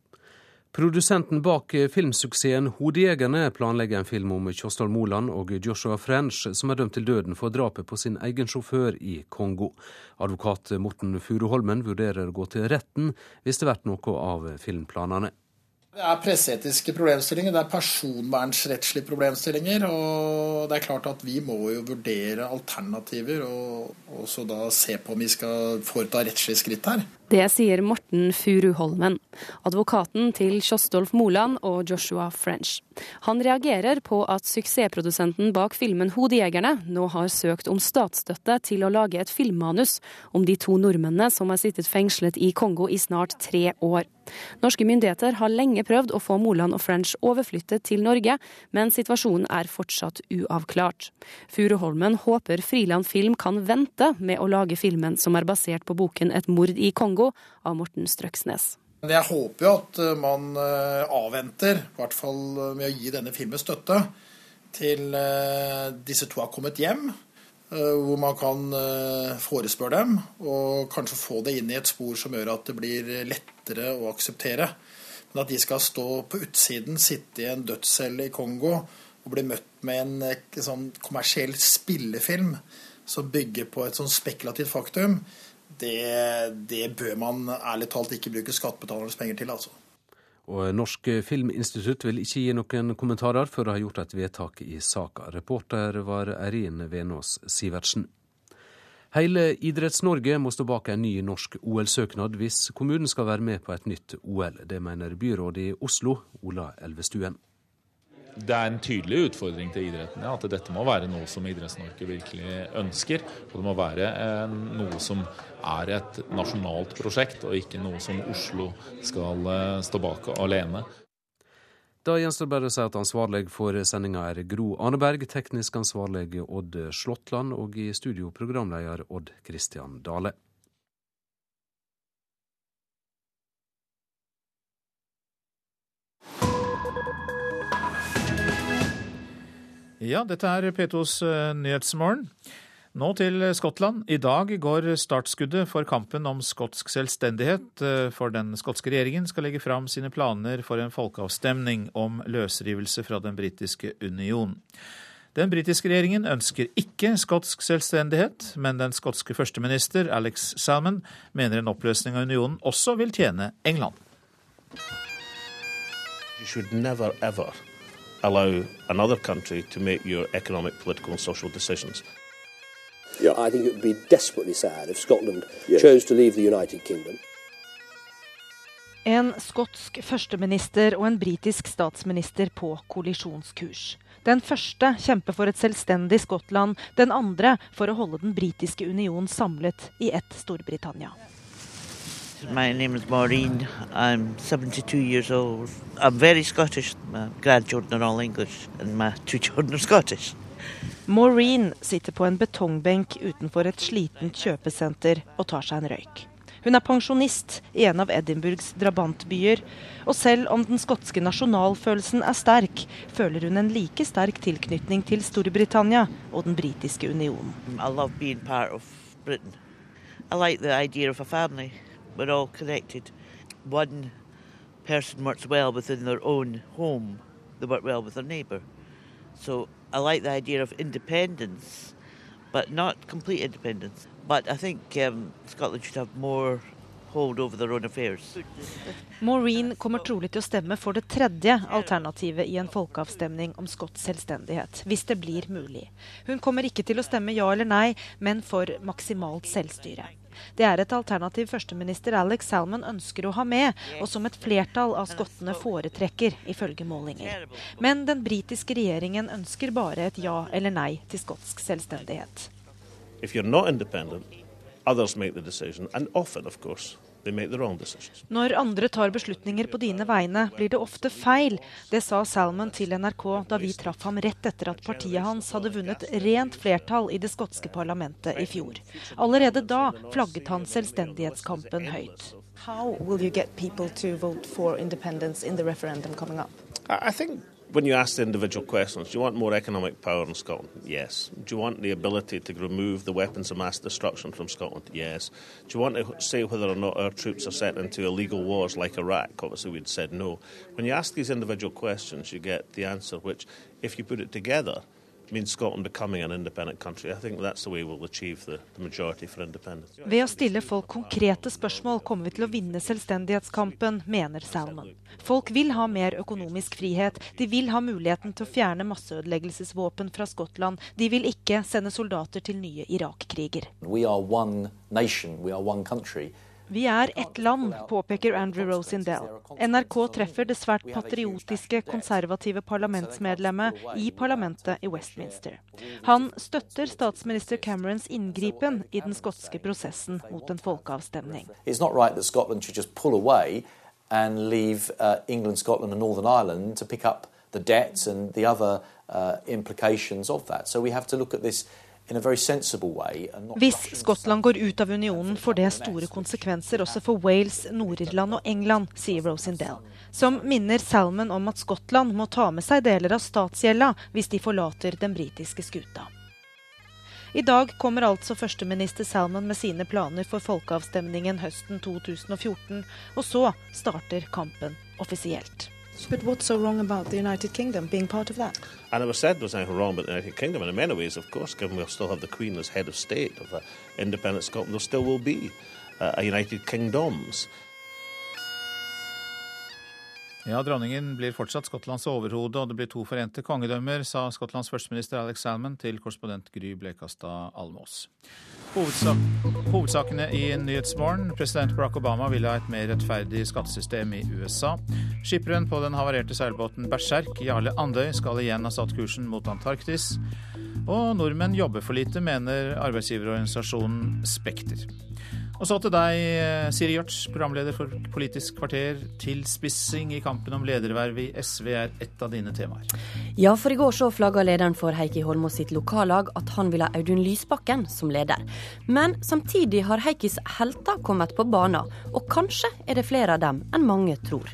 Produsenten bak filmsuksessen 'Hodejegerne' planlegger en film om Kjosdal Moland og Joshua French, som er dømt til døden for drapet på sin egen sjåfør i Kongo. Advokat Morten Furuholmen vurderer å gå til retten hvis det blir noe av filmplanene. Det er presseetiske problemstillinger, det er personvernsrettslige problemstillinger. Og det er klart at vi må jo vurdere alternativer og også da se på om vi skal foreta rettslige skritt her. Det sier Morten Furuholmen, advokaten til Kjostolf Moland og Joshua French. Han reagerer på at suksessprodusenten bak filmen 'Hodejegerne' nå har søkt om statsstøtte til å lage et filmmanus om de to nordmennene som har sittet fengslet i Kongo i snart tre år. Norske myndigheter har lenge prøvd å få Moland og French overflyttet til Norge, men situasjonen er fortsatt uavklart. Furuholmen håper Friland Film kan vente med å lage filmen som er basert på boken 'Et mord i Kongo' av Morten Strøksnes. Jeg håper jo at man avventer, i hvert fall med å gi denne filmen støtte, til disse to har kommet hjem. Hvor man kan forespørre dem, og kanskje få det inn i et spor som gjør at det blir lettere å akseptere. Men at de skal stå på utsiden, sitte i en dødscelle i Kongo og bli møtt med en sånn kommersiell spillefilm som bygger på et sånn spekulativt faktum, det, det, bør man ærlig talt ikke bruke skattebetalernes penger til, altså. Og Norsk Filminstitutt vil ikke gi noen kommentarer før de har gjort et vedtak i saka. Reporter var Eirin Venås Sivertsen. Hele Idretts-Norge må stå bak en ny norsk OL-søknad hvis kommunen skal være med på et nytt OL. Det mener byrådet i Oslo, Ola Elvestuen. Det er en tydelig utfordring til idretten. Ja, at dette må være noe som Idretts-Norge virkelig ønsker. Og det må være eh, noe som er et nasjonalt prosjekt, og ikke noe som Oslo skal eh, stå bak alene. Da gjenstår bare å si at ansvarlig for sendinga er Gro Arneberg, teknisk ansvarlig Odd Slåttland og i studio programleder Odd Christian Dale. Ja, dette er P2s eh, Nyhetsmorgen. Nå til Skottland. I dag går startskuddet for kampen om skotsk selvstendighet, eh, for den skotske regjeringen skal legge fram sine planer for en folkeavstemning om løsrivelse fra den britiske union. Den britiske regjeringen ønsker ikke skotsk selvstendighet, men den skotske førsteminister Alex Salmon mener en oppløsning av unionen også vil tjene England. You should never ever allow another country to make your economic, political and social decisions. Yeah. I think it would be desperately sad if Scotland yes. chose to leave the United Kingdom. En skotsk førsteminister og en britisk statsminister på kollisjonskurs. Den første kjemper for et selvstendig Skottland, den andre for å holde den britiske union samlet i ett Storbritannia. My name is Maureen. I'm 72 years old. I'm very Scottish. My grandchildren are all English, and my two children are Scottish. Maureen sitter på en betongbenk utenfor et slitent kjøpesenter og tar seg en røyk. Hun er pensjonist i en av Edinburghs drabantbyer, og selv om den skotske nasjonalfølelsen er sterk, føler hun en like sterk tilknytning til Storbritannia og den britiske unionen. I love being part of Britain. I like the idea of a family. We're all connected. One person works well within their own home, they work well with their neighbour. So I like the idea of independence, but not complete independence. But I think um, Scotland should have more hold over their own affairs. Maureen kommer trolig til å stemme for det tredje alternativet i en folkeavstemning om skotsk selvstendighet, hvis det blir mulig. Hun kommer ikke til å stemme ja eller nei, men for maksimalt selvstyre. Det er et alternativ førsteminister Alex Salmon ønsker å ha med, og som et flertall av skottene foretrekker, ifølge målinger. Men den britiske regjeringen ønsker bare et ja eller nei til skotsk selvstendighet. If you're not independent, others make the decision, and often, of når andre tar beslutninger på dine vegne, blir det ofte feil. Det sa Salmon til NRK da vi traff ham rett etter at partiet hans hadde vunnet rent flertall i det skotske parlamentet i fjor. Allerede da flagget han selvstendighetskampen høyt. How will you get people to vote for independence in the referendum coming up? I think when you ask the individual questions, do you want more economic power in Scotland? Yes. Do you want the ability to remove the weapons of mass destruction from Scotland? Yes. Do you want to say whether or not our troops are sent into illegal wars like Iraq? Obviously, we'd said no. When you ask these individual questions, you get the answer which, if you put it together, means Scotland becoming an independent country. I think that's the way we'll achieve the, the majority for independence. Ved å stille folk konkrete spørsmål kommer vi til å vinne selvstendighetskampen, mener Salman. Folk vil ha mer økonomisk frihet, de vil ha muligheten til å fjerne masseødeleggelsesvåpen fra Skottland, de vil ikke sende soldater til nye Irak-kriger. Vi er ett land, påpeker Andrew Rosindell. NRK treffer det svært patriotiske, konservative parlamentsmedlemmet i parlamentet i Westminster. Han støtter statsminister Camerons inngripen i den skotske prosessen mot en folkeavstemning. and leave uh, England, Scotland, and Northern Ireland to pick up the debts and the other uh, implications of that. So we have to look at this hvis Skottland går ut av unionen, får det store konsekvenser også for Wales, Nord-Irland og England, sier Rosendale, som minner Salmon om at Skottland må ta med seg deler av statsgjelda hvis de forlater den britiske skuta. I dag kommer altså førsteminister Salmon med sine planer for folkeavstemningen høsten 2014, og så starter kampen offisielt. But what's so wrong about the United Kingdom being part of that? I never said there was anything wrong with the United Kingdom. And in many ways, of course, given we'll still have the Queen as head of state of an independent Scotland, there still will be uh, a United Kingdoms. Ja, Dronningen blir fortsatt Skottlands overhode, og det blir to forente kongedømmer, sa Skottlands førsteminister Alex Salmon til korrespondent Gry Blekastad Almås. Hovedsak, hovedsakene i Nyhetsmorgen. President Barack Obama vil ha et mer rettferdig skattesystem i USA. Skipperen på den havarerte seilbåten Berserk, Jarle Andøy, skal igjen ha satt kursen mot Antarktis. Og nordmenn jobber for lite, mener arbeidsgiverorganisasjonen Spekter. Og så til deg, Siri Gjørts, programleder for Politisk kvarter. Tilspissing i kampen om ledervervet i SV er ett av dine temaer. Ja, for i går så flagga lederen for Heikki Holmås sitt lokallag at han vil ha Audun Lysbakken som leder. Men samtidig har Heikkis helter kommet på banen, og kanskje er det flere av dem enn mange tror.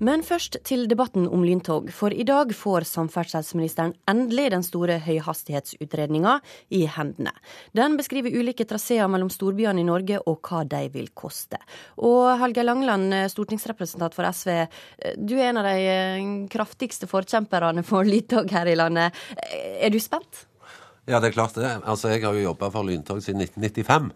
Men først til debatten om lyntog. For i dag får samferdselsministeren endelig den store høyhastighetsutredninga i hendene. Den beskriver ulike traseer mellom storbyene i Norge og hva de vil koste. Og Helge Langland, stortingsrepresentant for SV, du er en av de eh, kraftigste forkjemperne for lyntog her i landet. Er du spent? Ja, det er klart det. Altså, Jeg har jo jobba for lyntog siden 1995.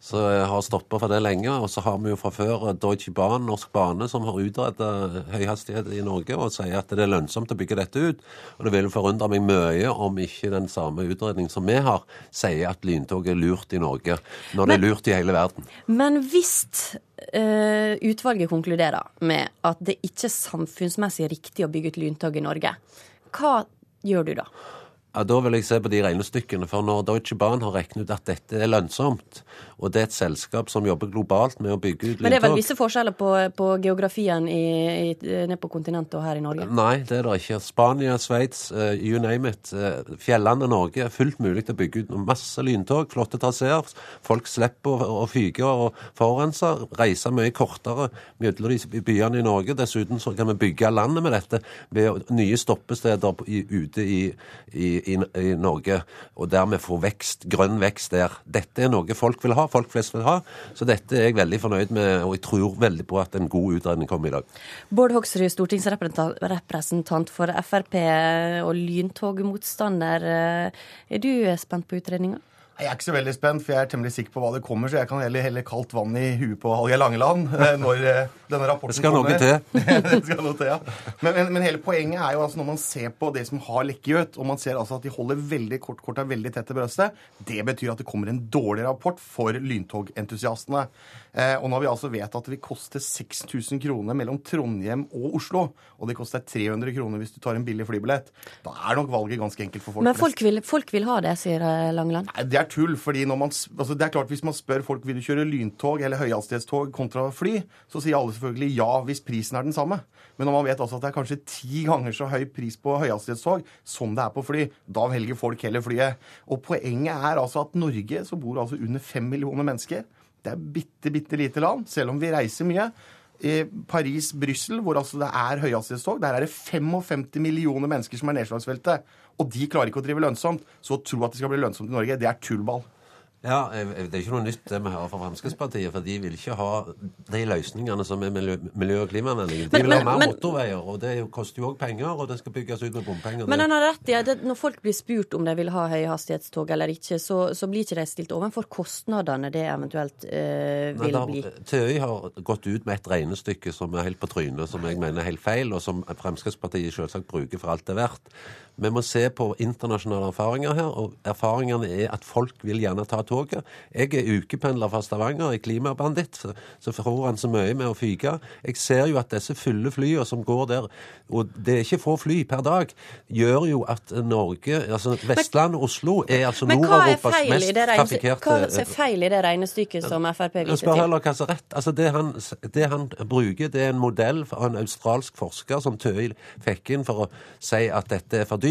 Så jeg har stoppa for det lenge. Og så har vi jo fra før Deutsche Bahn, Norsk Bane, som har utreda høyhastighet i Norge og sier at det er lønnsomt å bygge dette ut. Og det vil forundre meg mye om ikke den samme utredningen som vi har, sier at lyntog er lurt i Norge, når men, det er lurt i hele verden. Men hvis uh, utvalget konkluderer med at det ikke er samfunnsmessig riktig å bygge ut lyntog i Norge, hva gjør du da? Ja, Da vil jeg se på de regnestykkene. For når Deutsche Bahn har regnet ut at dette er lønnsomt, og det er et selskap som jobber globalt med å bygge ut lyntog Men det er vel visse forskjeller på, på geografien i, i, nede på kontinentet og her i Norge? Nei, det er det ikke. Spania, Sveits, uh, you name it. Uh, fjellene Norge er fullt mulig til å bygge ut masse lyntog, flotte traseer. Folk slipper å, å fyke og forurense. Reise mye kortere mellom de byene i Norge. Dessuten så kan vi bygge landet med dette ved nye stoppesteder ute i, i i, i, Norge, og dermed få vekst, grønn vekst der. Dette er noe folk vil ha, folk flest vil ha. Så dette er jeg veldig fornøyd med, og jeg tror veldig på at en god utredning kommer i dag. Bård Hoksrud, stortingsrepresentant for Frp og lyntogmotstander. Er du spent på utredninga? Jeg er ikke så veldig spent, for jeg er temmelig sikker på hva det kommer, så jeg kan heller helle kaldt vann i huet på Hallgeir Langeland eh, når eh, denne rapporten kommer. Det skal noe til. det skal noe til, ja. Men, men, men, hele poenget er jo altså når man ser på det som har lekket ut, og man ser altså at de holder veldig kort, kort er veldig tett til brøstet, det betyr at det kommer en dårlig rapport for lyntogentusiastene. Eh, og nå har vi altså vedtatt at det vil koste 6000 kroner mellom Trondheim og Oslo, og det koster 300 kroner hvis du tar en billig flybillett. Da er nok valget ganske enkelt for folk. Men folk vil, folk vil ha det, sier Langeland? Nei, det er tull. fordi når man, altså det er klart Hvis man spør folk vil du kjøre lyntog eller høyhastighetstog kontra fly, så sier alle selvfølgelig ja hvis prisen er den samme. Men når man vet altså at det er kanskje ti ganger så høy pris på høyhastighetstog som det er på fly, da velger folk heller flyet. Og poenget er altså at Norge så bor altså under fem millioner mennesker. Det er bitte, bitte lite land, selv om vi reiser mye. I Paris, Brussel, hvor altså det er høyhastighetstog, der er det 55 millioner mennesker som er nedslagsfeltet. Og de klarer ikke å drive lønnsomt. Så å tro at det skal bli lønnsomt i Norge, det er tullball. Ja, Det er ikke noe nytt det vi hører fra Fremskrittspartiet. For de vil ikke ha de løsningene som er miljø-, miljø og klimavennlige. De vil ha mer men, motorveier, og det koster jo òg penger. Og det skal bygges ut med bompenger. Men han har rett i at når folk blir spurt om de vil ha høyhastighetstog eller ikke, så, så blir ikke de stilt overfor kostnadene det eventuelt øh, vil Nei, bli. TØI har gått ut med et regnestykke som er helt på trynet, som jeg mener er helt feil, og som Fremskrittspartiet selvsagt bruker for alt det er verdt. Vi må se på internasjonale erfaringer her, og erfaringene er at folk vil gjerne ta toget. Jeg er ukependler fra Stavanger, er klimabanditt, så får han så mye med å fyke. Jeg ser jo at disse fulle flyene som går der, og det er ikke få fly per dag, gjør jo at Norge, altså Vestland og Oslo, er altså Nord-Europas mest trafikkerte Hva er feil i det regnestykket som Frp viser til? Heller hva er rett. Altså det han, det han bruker, det er en modell fra en australsk forsker som Tøy fikk inn for å si at dette er for dyrt.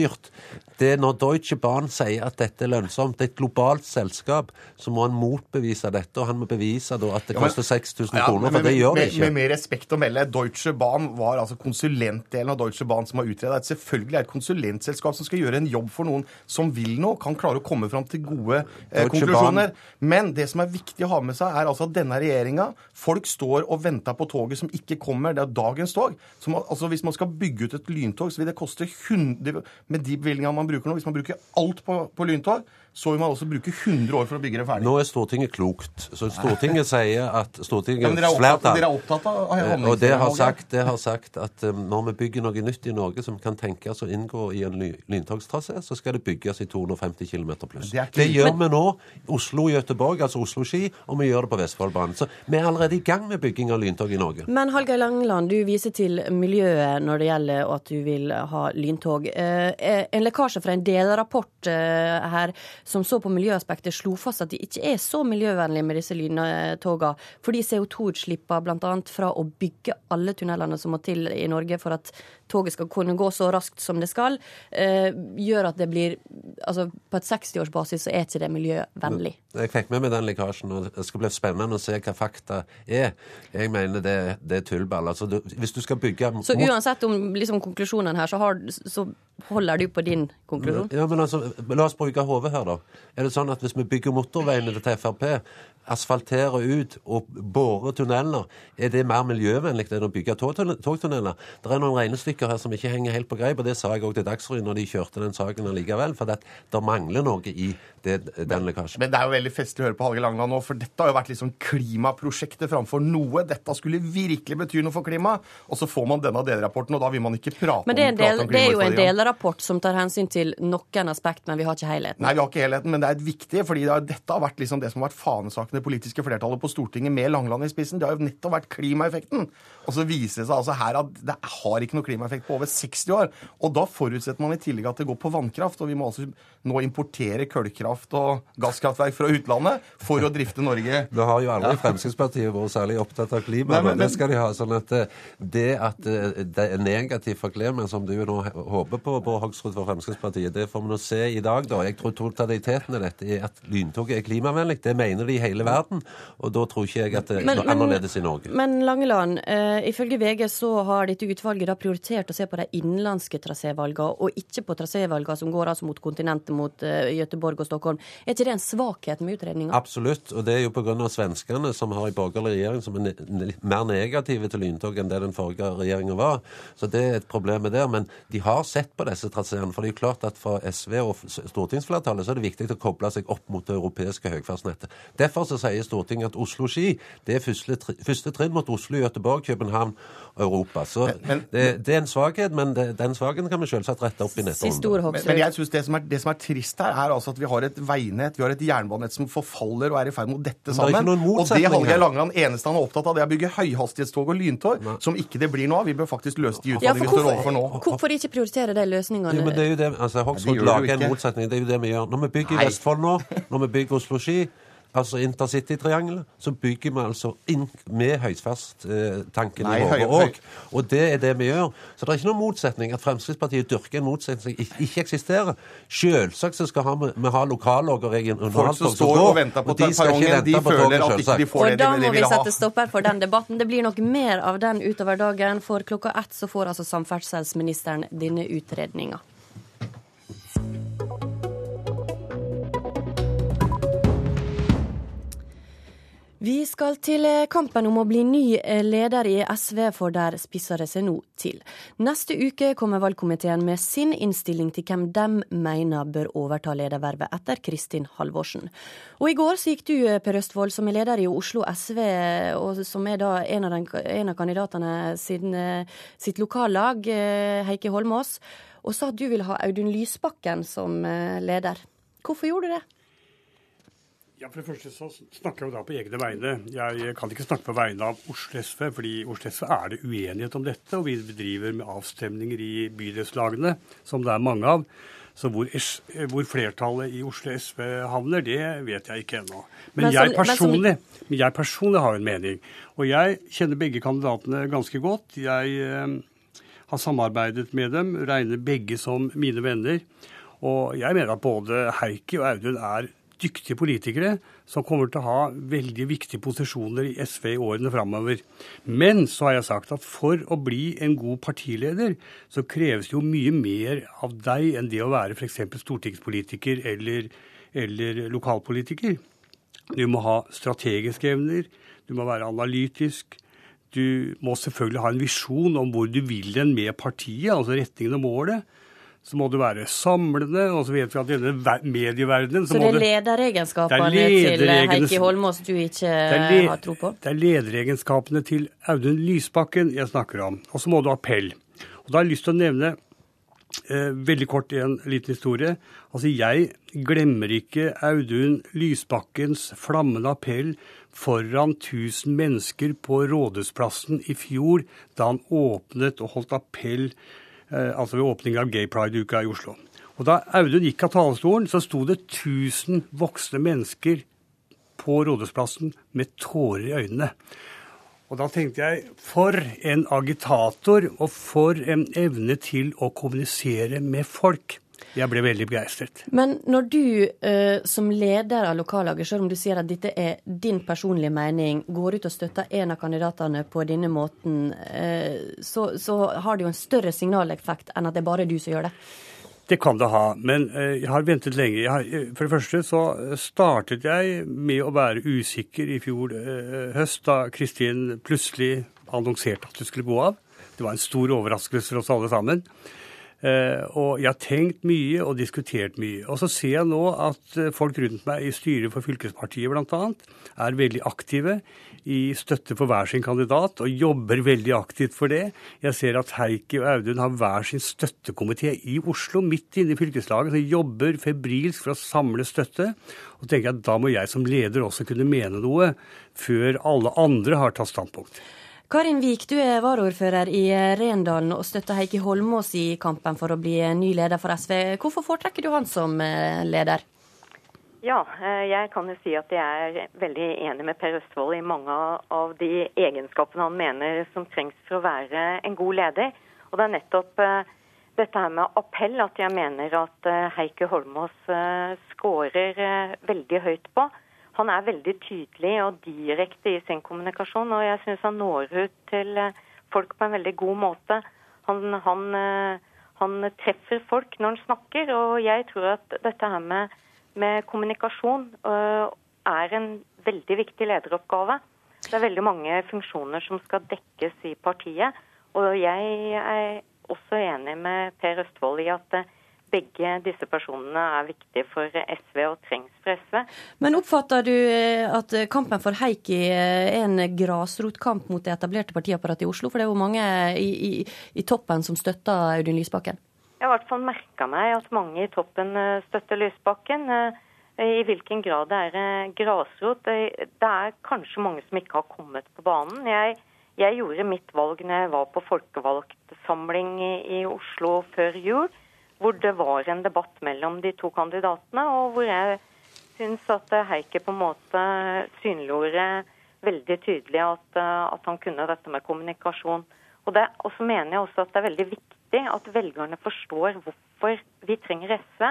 Det er når Deutsche Bahn sier at dette er lønnsomt, det er et globalt selskap, så må han motbevise dette. Og han må bevise at det koster 6000 ja, kroner, for det gjør det ikke. Med, med, respekt å melde, Deutsche Bahn var altså konsulentdelen av Deutsche Bahn som har utreda. Selvfølgelig er et konsulentselskap som skal gjøre en jobb for noen som vil noe, kan klare å komme fram til gode eh, konklusjoner. Men det som er viktig å ha med seg, er altså at denne regjeringa Folk står og venter på toget som ikke kommer. Det er dagens tog. Som, altså Hvis man skal bygge ut et lyntog, så vil det koste 100 Med de bevilgningene man bruker nå, hvis man bruker alt på, på lyntog, så vil man også bruke 100 år for å bygge det ferdig. Nå er Stortinget klokt. Så Stortinget sier at Ja, Stortingets men dere er opptatt, flertall dere er opptatt av Eh, handlingsregelen, Og det har, sagt, det har sagt at um, når vi bygger noe nytt i Norge som kan tenkes å inngå i en ly- lyntogstrasé, så skal det bygges i 250 km pluss. Det Det, gjør Men- vi nå. Oslo-Göteborg, altså Oslo-Ski, og vi gjør det på Vestfoldbanen. Så vi er allerede i gang med bygging av lyntog i Norge. Men Hallgeir Langeland, du viser til miljøet når det gjelder at du vil ha lyntog. Eh, En lekkasje fra en delrapport eh, her som så på miljøaspektet, slo fast at de ikke er så miljøvennlige med disse lyntogene, fordi CO2-utslippene bl.a. fra å bygge alle tunnelene som må til i Norge for at toget skal kunne gå så raskt som det skal, eh, gjør at det blir Altså på et 60-årsbasis så er ikke det miljøvennlig. Jeg fikk med meg den lekkasjen, og det skal bli spennende å se hva fakta er. Jeg mener det, det er tullball. Altså, du, hvis du skal bygge Så uansett om liksom, konklusjonen her, så, har, så holder du på din konklusjon? Ja, men altså, La oss bruke hodet her, da. Er det sånn at hvis vi bygger motorveiene til Frp, asfalterer ut og borer tunneler, er det mer miljøvennlig enn å bygge togtunne- togtunneler? Det er noen regnestykker her som ikke henger helt på greip, og det sa jeg òg til Dagsrevyen når de kjørte den saken allikevel, for det, det mangler noe i det, den lekkasjen. Men det er jo veldig festlig å høre på Hallgeir Langland nå, for dette har jo vært liksom klimaprosjektet framfor noe. Dette skulle virkelig bety noe for klimaet. Og så får man denne delrapporten, og da vil man ikke prate Men det er, en del, om det er jo en delrapport som tar hensyn til noen aspekt, men vi har ikke helheten. Nei, vi har ikke helheten, men det er et viktig, fordi det dette har vært liksom det som har vært fanesaken det politiske flertallet på Stortinget med Langland i spissen. Det har jo nettopp vært klimaeffekten. Og så viser det seg altså her at det har ikke noe klimaeffekt på over 60 år. Og da forutsetter man i tillegg at det går på vannkraft, og vi må altså nå importere kullkraft og gasskraftverk fra utlandet for å drifte Norge. Nå har jo aldri Fremskrittspartiet vært særlig opptatt av klima, Nei, men- men, det skal de ha. sånn at eh, det at eh, det er negativt for klimaet, som du nå håper på, Bård Hoksrud for Fremskrittspartiet, det får vi nå se i dag, da. Jeg tror totaliteten i dette er at lyntoget er klimavennlig. Det mener de i hele verden, og da tror ikke jeg at det er annerledes i Norge. Men Langeland, eh, ifølge VG så har dette utvalget da prioritert å se på de innenlandske trasévalgene, og ikke på trasévalgene som går altså mot kontinentet, mot Gøteborg Göteborg og Stockholm. Er ikke det en svakhet med utredninga? Absolutt, og det er jo pga. svenskene, som har en borgerlig regjering som er mer negative til lyntog enn det den forrige regjeringa var. Så det er et problem med det. Men de har sett på disse traseene. For det er jo klart at for SV og stortingsflertallet så er det viktig å koble seg opp mot det europeiske høyfartsnettet. Derfor så sier Stortinget at Oslo-Ski det er første, første trinn mot Oslo, Göteborg, København og Europa. Så det, det er en svakhet, men det, den svakheten kan vi selvsagt rette opp i neste. Men, men jeg synes det som, er, det som er trist her, er altså at vi har et veinett, vi har et jernbanenett som forfaller og er i ferd med å dette sammen. det er ikke noen Og det Hallgeir. Langeland eneste han er opptatt av, det er å bygge høyhastighetstog og lyntog, som ikke det blir noe av. Vi bør faktisk løse de utfordringene vi står overfor nå. hvorfor ikke prioritere de løsningene? Jo, men det er jo det, altså Hoksrud lager en motsetning. Det er jo det vi gjør. Når vi bygger Nei. Vestfold nå, når vi bygger Oslo-Ski, altså intercitytriangelet, så bygger vi altså inn med høyfast-tanken i hodet òg. Og det er det vi gjør. Så det er ikke noen motsetning. At Fremskrittspartiet dyrker en motsetning som ikke eksisterer. Selvsagt så skal vi, vi ha lokallog og regionaltog Folk som står og venter på perrongen, de føler at ikke de ikke får det de vil ha. Og da må vi sette stopper for den debatten. Det blir nok mer av den utover dagen, for klokka ett så får altså samferdselsministeren denne utredninga. Vi skal til eh, kampen om å bli ny eh, leder i SV, for der spisser det seg nå til. Neste uke kommer valgkomiteen med sin innstilling til hvem de mener bør overta ledervervet etter Kristin Halvorsen. Og i går så gikk du, eh, Per Østfold, som er leder i Oslo SV, og som er da en av, den, en av kandidatene sin, eh, sitt lokallag, Heikki Holmås, og sa at du ville ha Audun Lysbakken som leder. Hvorfor gjorde du det? Ja, For det første så snakker jeg jo da på egne vegne. Jeg kan ikke snakke på vegne av Oslo SV, fordi i Oslo SV er det uenighet om dette. Og vi bedriver med avstemninger i bydelslagene, som det er mange av. Så hvor, hvor flertallet i Oslo SV havner, det vet jeg ikke ennå. Men, Men jeg personlig, men jeg personlig har en mening. Og jeg kjenner begge kandidatene ganske godt. Jeg eh, har samarbeidet med dem, regner begge som mine venner. Og jeg mener at både Heikki og Audun er dyktige politikere som kommer til å ha veldig viktige posisjoner i SV i årene framover. Men så har jeg sagt at for å bli en god partileder, så kreves det jo mye mer av deg enn det å være f.eks. stortingspolitiker eller, eller lokalpolitiker. Du må ha strategiske evner, du må være analytisk. Du må selvfølgelig ha en visjon om hvor du vil den med partiet, altså retningen og målet. Så må det være samlende, og så vet vi at i denne medieverdenen Så, så det er lederegenskapene til Heikki Holmås du ikke har tro på? Det er lederegenskapene til Audun Lysbakken jeg snakker om. Og så må du ha appell. Og da har jeg lyst til å nevne eh, veldig kort en liten historie. Altså, jeg glemmer ikke Audun Lysbakkens flammende appell foran 1000 mennesker på Rådhusplassen i fjor, da han åpnet og holdt appell eh, altså ved åpningen av Gay Pride-uka i Oslo. Og Da Audun gikk av talerstolen, så sto det 1000 voksne mennesker på Rådhusplassen med tårer i øynene. Og da tenkte jeg for en agitator, og for en evne til å kommunisere med folk. Jeg ble veldig begeistret. Men når du uh, som leder av lokallaget, selv om du sier at dette er din personlige mening, går ut og støtter en av kandidatene på denne måten, uh, så, så, har det jo en større signaleffekt enn at det er bare du som gjør det? Det kan det ha, men uh, jeg har ventet lenge. Har, for det første så startet jeg med å være usikker i fjor høst, da Kristin plutselig annonserte at hun skulle gå av. Det var en stor overraskelse for oss alle sammen. Eh, og jeg har tenkt mye og diskutert mye. Og så ser jeg nå at eh, folk rundt meg i styret for fylkespartiet bl.a. er veldig aktive i støtte for hver sin kandidat, og jobber veldig aktivt for det. Jeg ser at Heikki og Audun har hver sin støttekomité i Oslo, midt inne i fylkeslaget, som jobber febrilsk for å samle støtte. Og tenker jeg at da må jeg som leder også kunne mene noe, før alle andre har tatt standpunkt. Karin Vik, du er varaordfører i Rendalen og støtter Heikki Holmås i kampen for å bli ny leder for SV. Hvorfor foretrekker du han som eh, leder? Ja, eh, jeg kan jo si at jeg er veldig enig med Per Østfold i mange av de egenskapene han mener som trengs for å være en god leder. Og det er nettopp eh, dette her med appell at jeg mener at Heikki Holmås skårer veldig høyt på han er veldig tydelig og direkte i sin kommunikasjon, og jeg syns han når ut til eh, folk på en veldig god måte. Han, han, eh, han, treffer folk når han snakker, og jeg tror at dette her med, med kommunikasjon uh, er en veldig viktig lederoppgave. Det er veldig mange funksjoner som skal dekkes i partiet, og jeg er også enig med Per Østfold i at begge disse personene er viktige for SV og trengs for SV. Men oppfatter du eh, at kampen for Heikki eh, er en grasrotkamp mot det etablerte partiapparatet i Oslo? For det er jo mange i, i, i toppen som støtter Audun Lysbakken. Jeg har i hvert fall merka meg at mange i toppen eh, støtter Lysbakken. I hvilken grad det er grasrot Det er kanskje mange som ikke har kommet på banen. Jeg, jeg gjorde mitt valg når jeg var på folkevalgtsamling i, i Oslo før jul hvor det var en debatt mellom de to kandidatene, og hvor jeg syns at Heikki på en måte synliggjorde veldig tydelig at, at, han kunne dette med kommunikasjon. Og, det, og så mener jeg også at det er veldig viktig at velgerne forstår hvorfor vi trenger SV,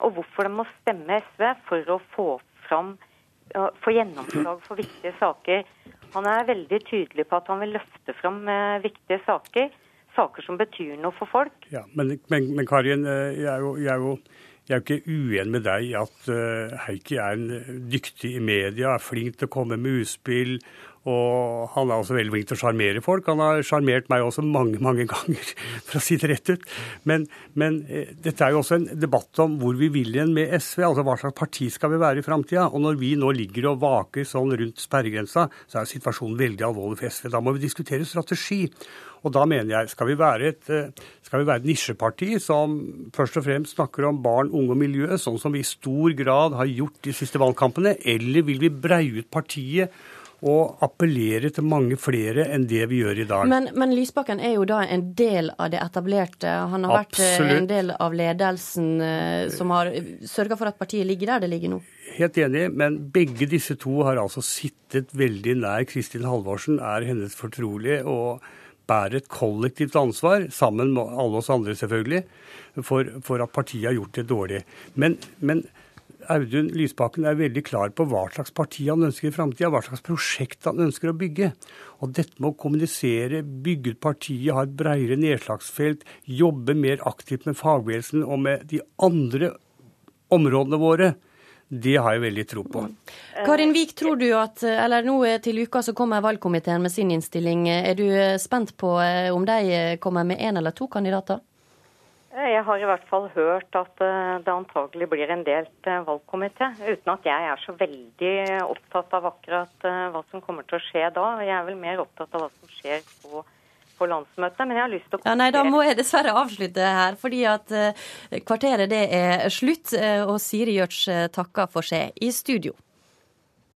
og hvorfor de må stemme SV for å få fram få gjennomslag for viktige saker. Han er veldig tydelig på at han vil løfte fram eh, viktige saker saker som betyr noe for folk. Ja, Men, men, men Karin, eh, jeg er, jo, jeg, er jo, jeg er jo ikke uenig med deg i at uh, Heikki er en eh, dyktig i media, er flink til å komme med utspill. Og han er også veldig flink til å sjarmere folk. Han har sjarmert meg også mange mange ganger, for å si det rett ut. Men, men eh, dette er jo også en debatt om hvor vi vil igjen med SV. Altså hva slags parti skal vi være i framtida. Og når vi nå ligger og vaker sånn rundt sperregrensa, så er situasjonen veldig alvorlig for SV. Da må vi diskutere strategi. Og da mener jeg, skal vi være et, eh, skal vi være et nisjeparti som først og fremst snakker om barn, unge og miljø, sånn som vi i stor grad har gjort de siste valgkampene, eller vil vi breie ut partiet og appellere til mange flere enn det vi gjør i dag. Men, men Lysbakken er jo da en del av det etablerte. Han har Absolutt. vært en del av ledelsen eh, som har sørga for at partiet ligger der det ligger nå. Helt enig, men begge disse to har altså sittet veldig nær Kristin Halvorsen, er hennes fortrolige. og bærer et kollektivt ansvar, sammen med alle oss andre selvfølgelig, for, for at partiet har gjort det dårlig. Men, men, Audun Lysbakken er veldig klar på hva slags parti han ønsker i framtida, hva slags prosjekt han ønsker å bygge. Og dette med å kommunisere, bygge ut partiet, ha et bredere nedslagsfelt, jobbe mer aktivt med fagbevegelsen og med de andre områdene våre, det har jeg veldig tro på. Karin Vik, tror du at, eller nå til uka så kommer valgkomiteen med sin innstilling. Er du spent på eh, om de kommer med én eller to kandidater? Jeg har i hvert fall hørt at eh, det antagelig blir en delt eh, valgkomité, uten at jeg er så veldig opptatt av akkurat eh, hva som kommer til å skje da. Jeg er vel mer opptatt av hva som skjer på, på landsmøtet. Men jeg har lyst til å ja, Nei, da må jeg dessverre avslutte her, fordi at kvarteret det er slutt. Og Siri Gjørts takker for seg i studio.